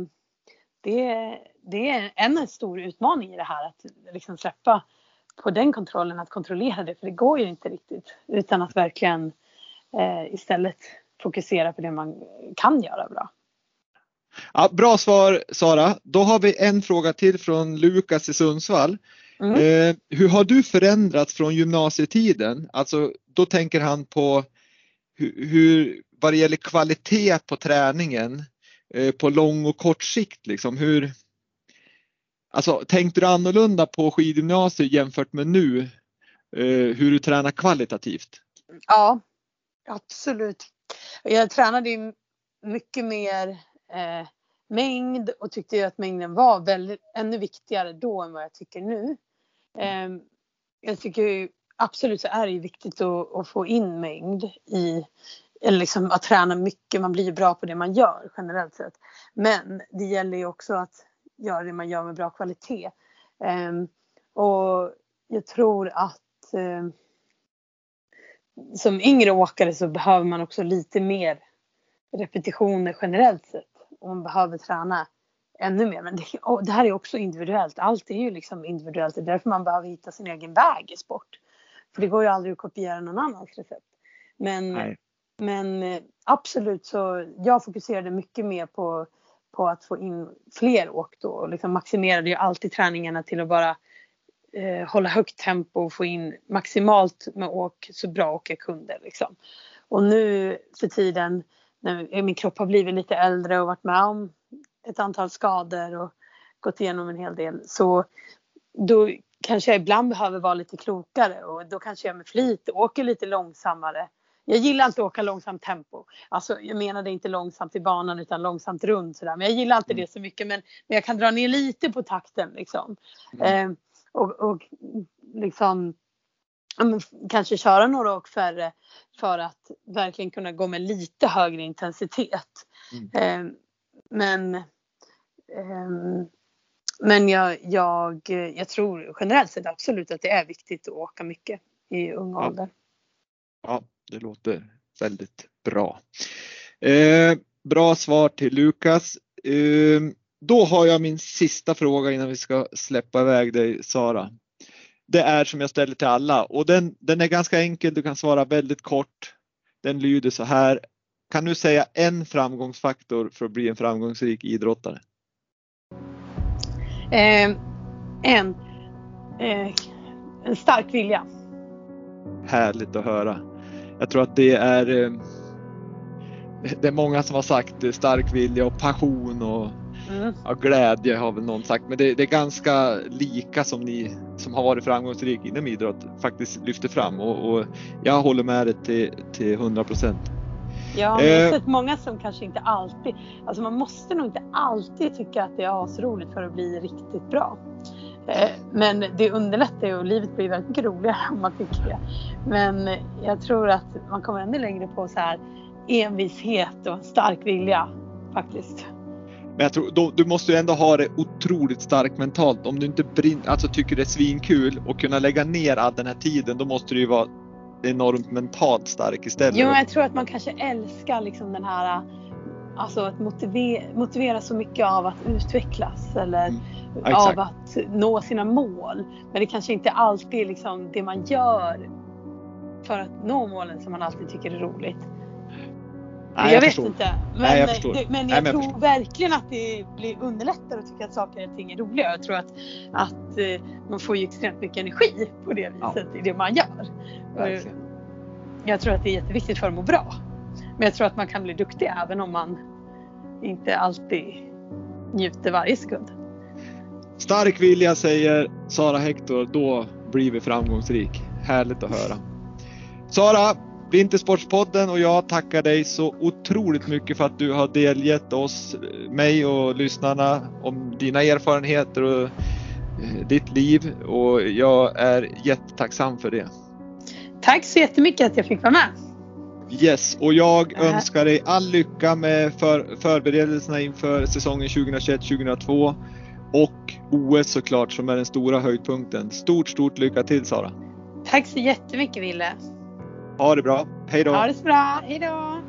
det, det är en stor utmaning i det här att liksom släppa på den kontrollen att kontrollera det för det går ju inte riktigt utan att verkligen eh, istället fokusera på det man kan göra bra. Ja, bra svar Sara. Då har vi en fråga till från Lukas i Sundsvall. Mm. Eh, hur har du förändrats från gymnasietiden? Alltså då tänker han på hur, hur vad det gäller kvalitet på träningen eh, på lång och kort sikt. Liksom. Hur, Alltså tänkte du annorlunda på skidgymnasiet jämfört med nu? Eh, hur du tränar kvalitativt? Ja, absolut. Jag tränade ju mycket mer eh, mängd och tyckte ju att mängden var väldigt, ännu viktigare då än vad jag tycker nu. Eh, jag tycker ju, absolut så är det ju viktigt att, att, få in mängd i eller liksom att träna mycket. Man blir ju bra på det man gör generellt sett. Men det gäller ju också att göra det man gör med bra kvalitet. Um, och jag tror att um, som yngre åkare så behöver man också lite mer repetitioner generellt sett. Och man behöver träna ännu mer. Men det, det, här är också individuellt. Allt är ju liksom individuellt. Det är därför man behöver hitta sin egen väg i sport. För det går ju aldrig att kopiera någon annans recept. Men, men eh, absolut så jag fokuserade mycket mer på på att få in fler åk då och liksom maximerade ju alltid träningarna till att bara eh, hålla högt tempo och få in maximalt med åk så bra åk jag kunde liksom. Och nu för tiden när eh, min kropp har blivit lite äldre och varit med om ett antal skador och gått igenom en hel del så då kanske jag ibland behöver vara lite klokare och då kanske jag med flit åker lite långsammare jag gillar inte att åka långsamt tempo. Alltså jag menade inte långsamt i banan utan långsamt runt sådär. Men jag gillar inte mm. det så mycket men, men jag kan dra ner lite på takten liksom. Mm. Eh, och, och liksom kanske köra några åk färre för att verkligen kunna gå med lite högre intensitet. Mm. Eh, men eh, men jag, jag, jag tror generellt sett absolut att det är viktigt att åka mycket i ung ja. ålder. Ja, det låter väldigt bra. Eh, bra svar till Lukas. Eh, då har jag min sista fråga innan vi ska släppa iväg dig Sara. Det är som jag ställer till alla och den, den är ganska enkel. Du kan svara väldigt kort. Den lyder så här. Kan du säga en framgångsfaktor för att bli en framgångsrik idrottare? Eh, en, eh, en stark vilja. Härligt att höra. Jag tror att det är eh, det är många som har sagt eh, stark vilja och passion och mm. ja, glädje har väl någon sagt. Men det, det, är ganska lika som ni som har varit framgångsrik inom idrott faktiskt lyfter fram och, och jag håller med dig till, till 100 procent. Ja, jag har eh. sett många som kanske inte alltid, alltså man måste nog inte alltid tycka att det är asroligt för att bli riktigt bra. Eh, men det underlättar ju och livet blir väldigt mycket roligare om man tycker det. Men jag tror att man kommer ännu längre på så här envishet och en stark vilja faktiskt. Men jag tror, då, du måste ju ändå ha det otroligt starkt mentalt. Om du inte brin, alltså tycker det är svinkul och kunna lägga ner all den här tiden, då måste du ju vara enormt mentalt stark istället. Jo, jag tror att man kanske älskar liksom den här Alltså att motivera, motivera så mycket av att utvecklas eller mm, av att nå sina mål. Men det kanske inte alltid är liksom det man gör för att nå målen som man alltid tycker är roligt. Nej, jag, jag vet inte. Men, Nej, jag, det, men jag, Nej, tror jag verkligen att det blir underlättare att tycka att saker och ting är roliga. Jag tror att, att eh, man får ju extremt mycket energi på det viset ja. i det man gör. Verkligen. Jag tror att det är jätteviktigt för att må bra. Men jag tror att man kan bli duktig även om man inte alltid njuter varje sekund. Stark vilja säger Sara Hector, då blir vi framgångsrik. Härligt att höra. Sara, Vintersportspodden och jag tackar dig så otroligt mycket för att du har delgett oss, mig och lyssnarna om dina erfarenheter och eh, ditt liv och jag är jättetacksam för det. Tack så jättemycket att jag fick vara med. Yes, och jag äh. önskar dig all lycka med för, förberedelserna inför säsongen 2021-2022 och OS såklart som är den stora höjdpunkten. Stort, stort lycka till Sara! Tack så jättemycket Ville! Ha det bra. Hej då. Ha det så bra. Hej då.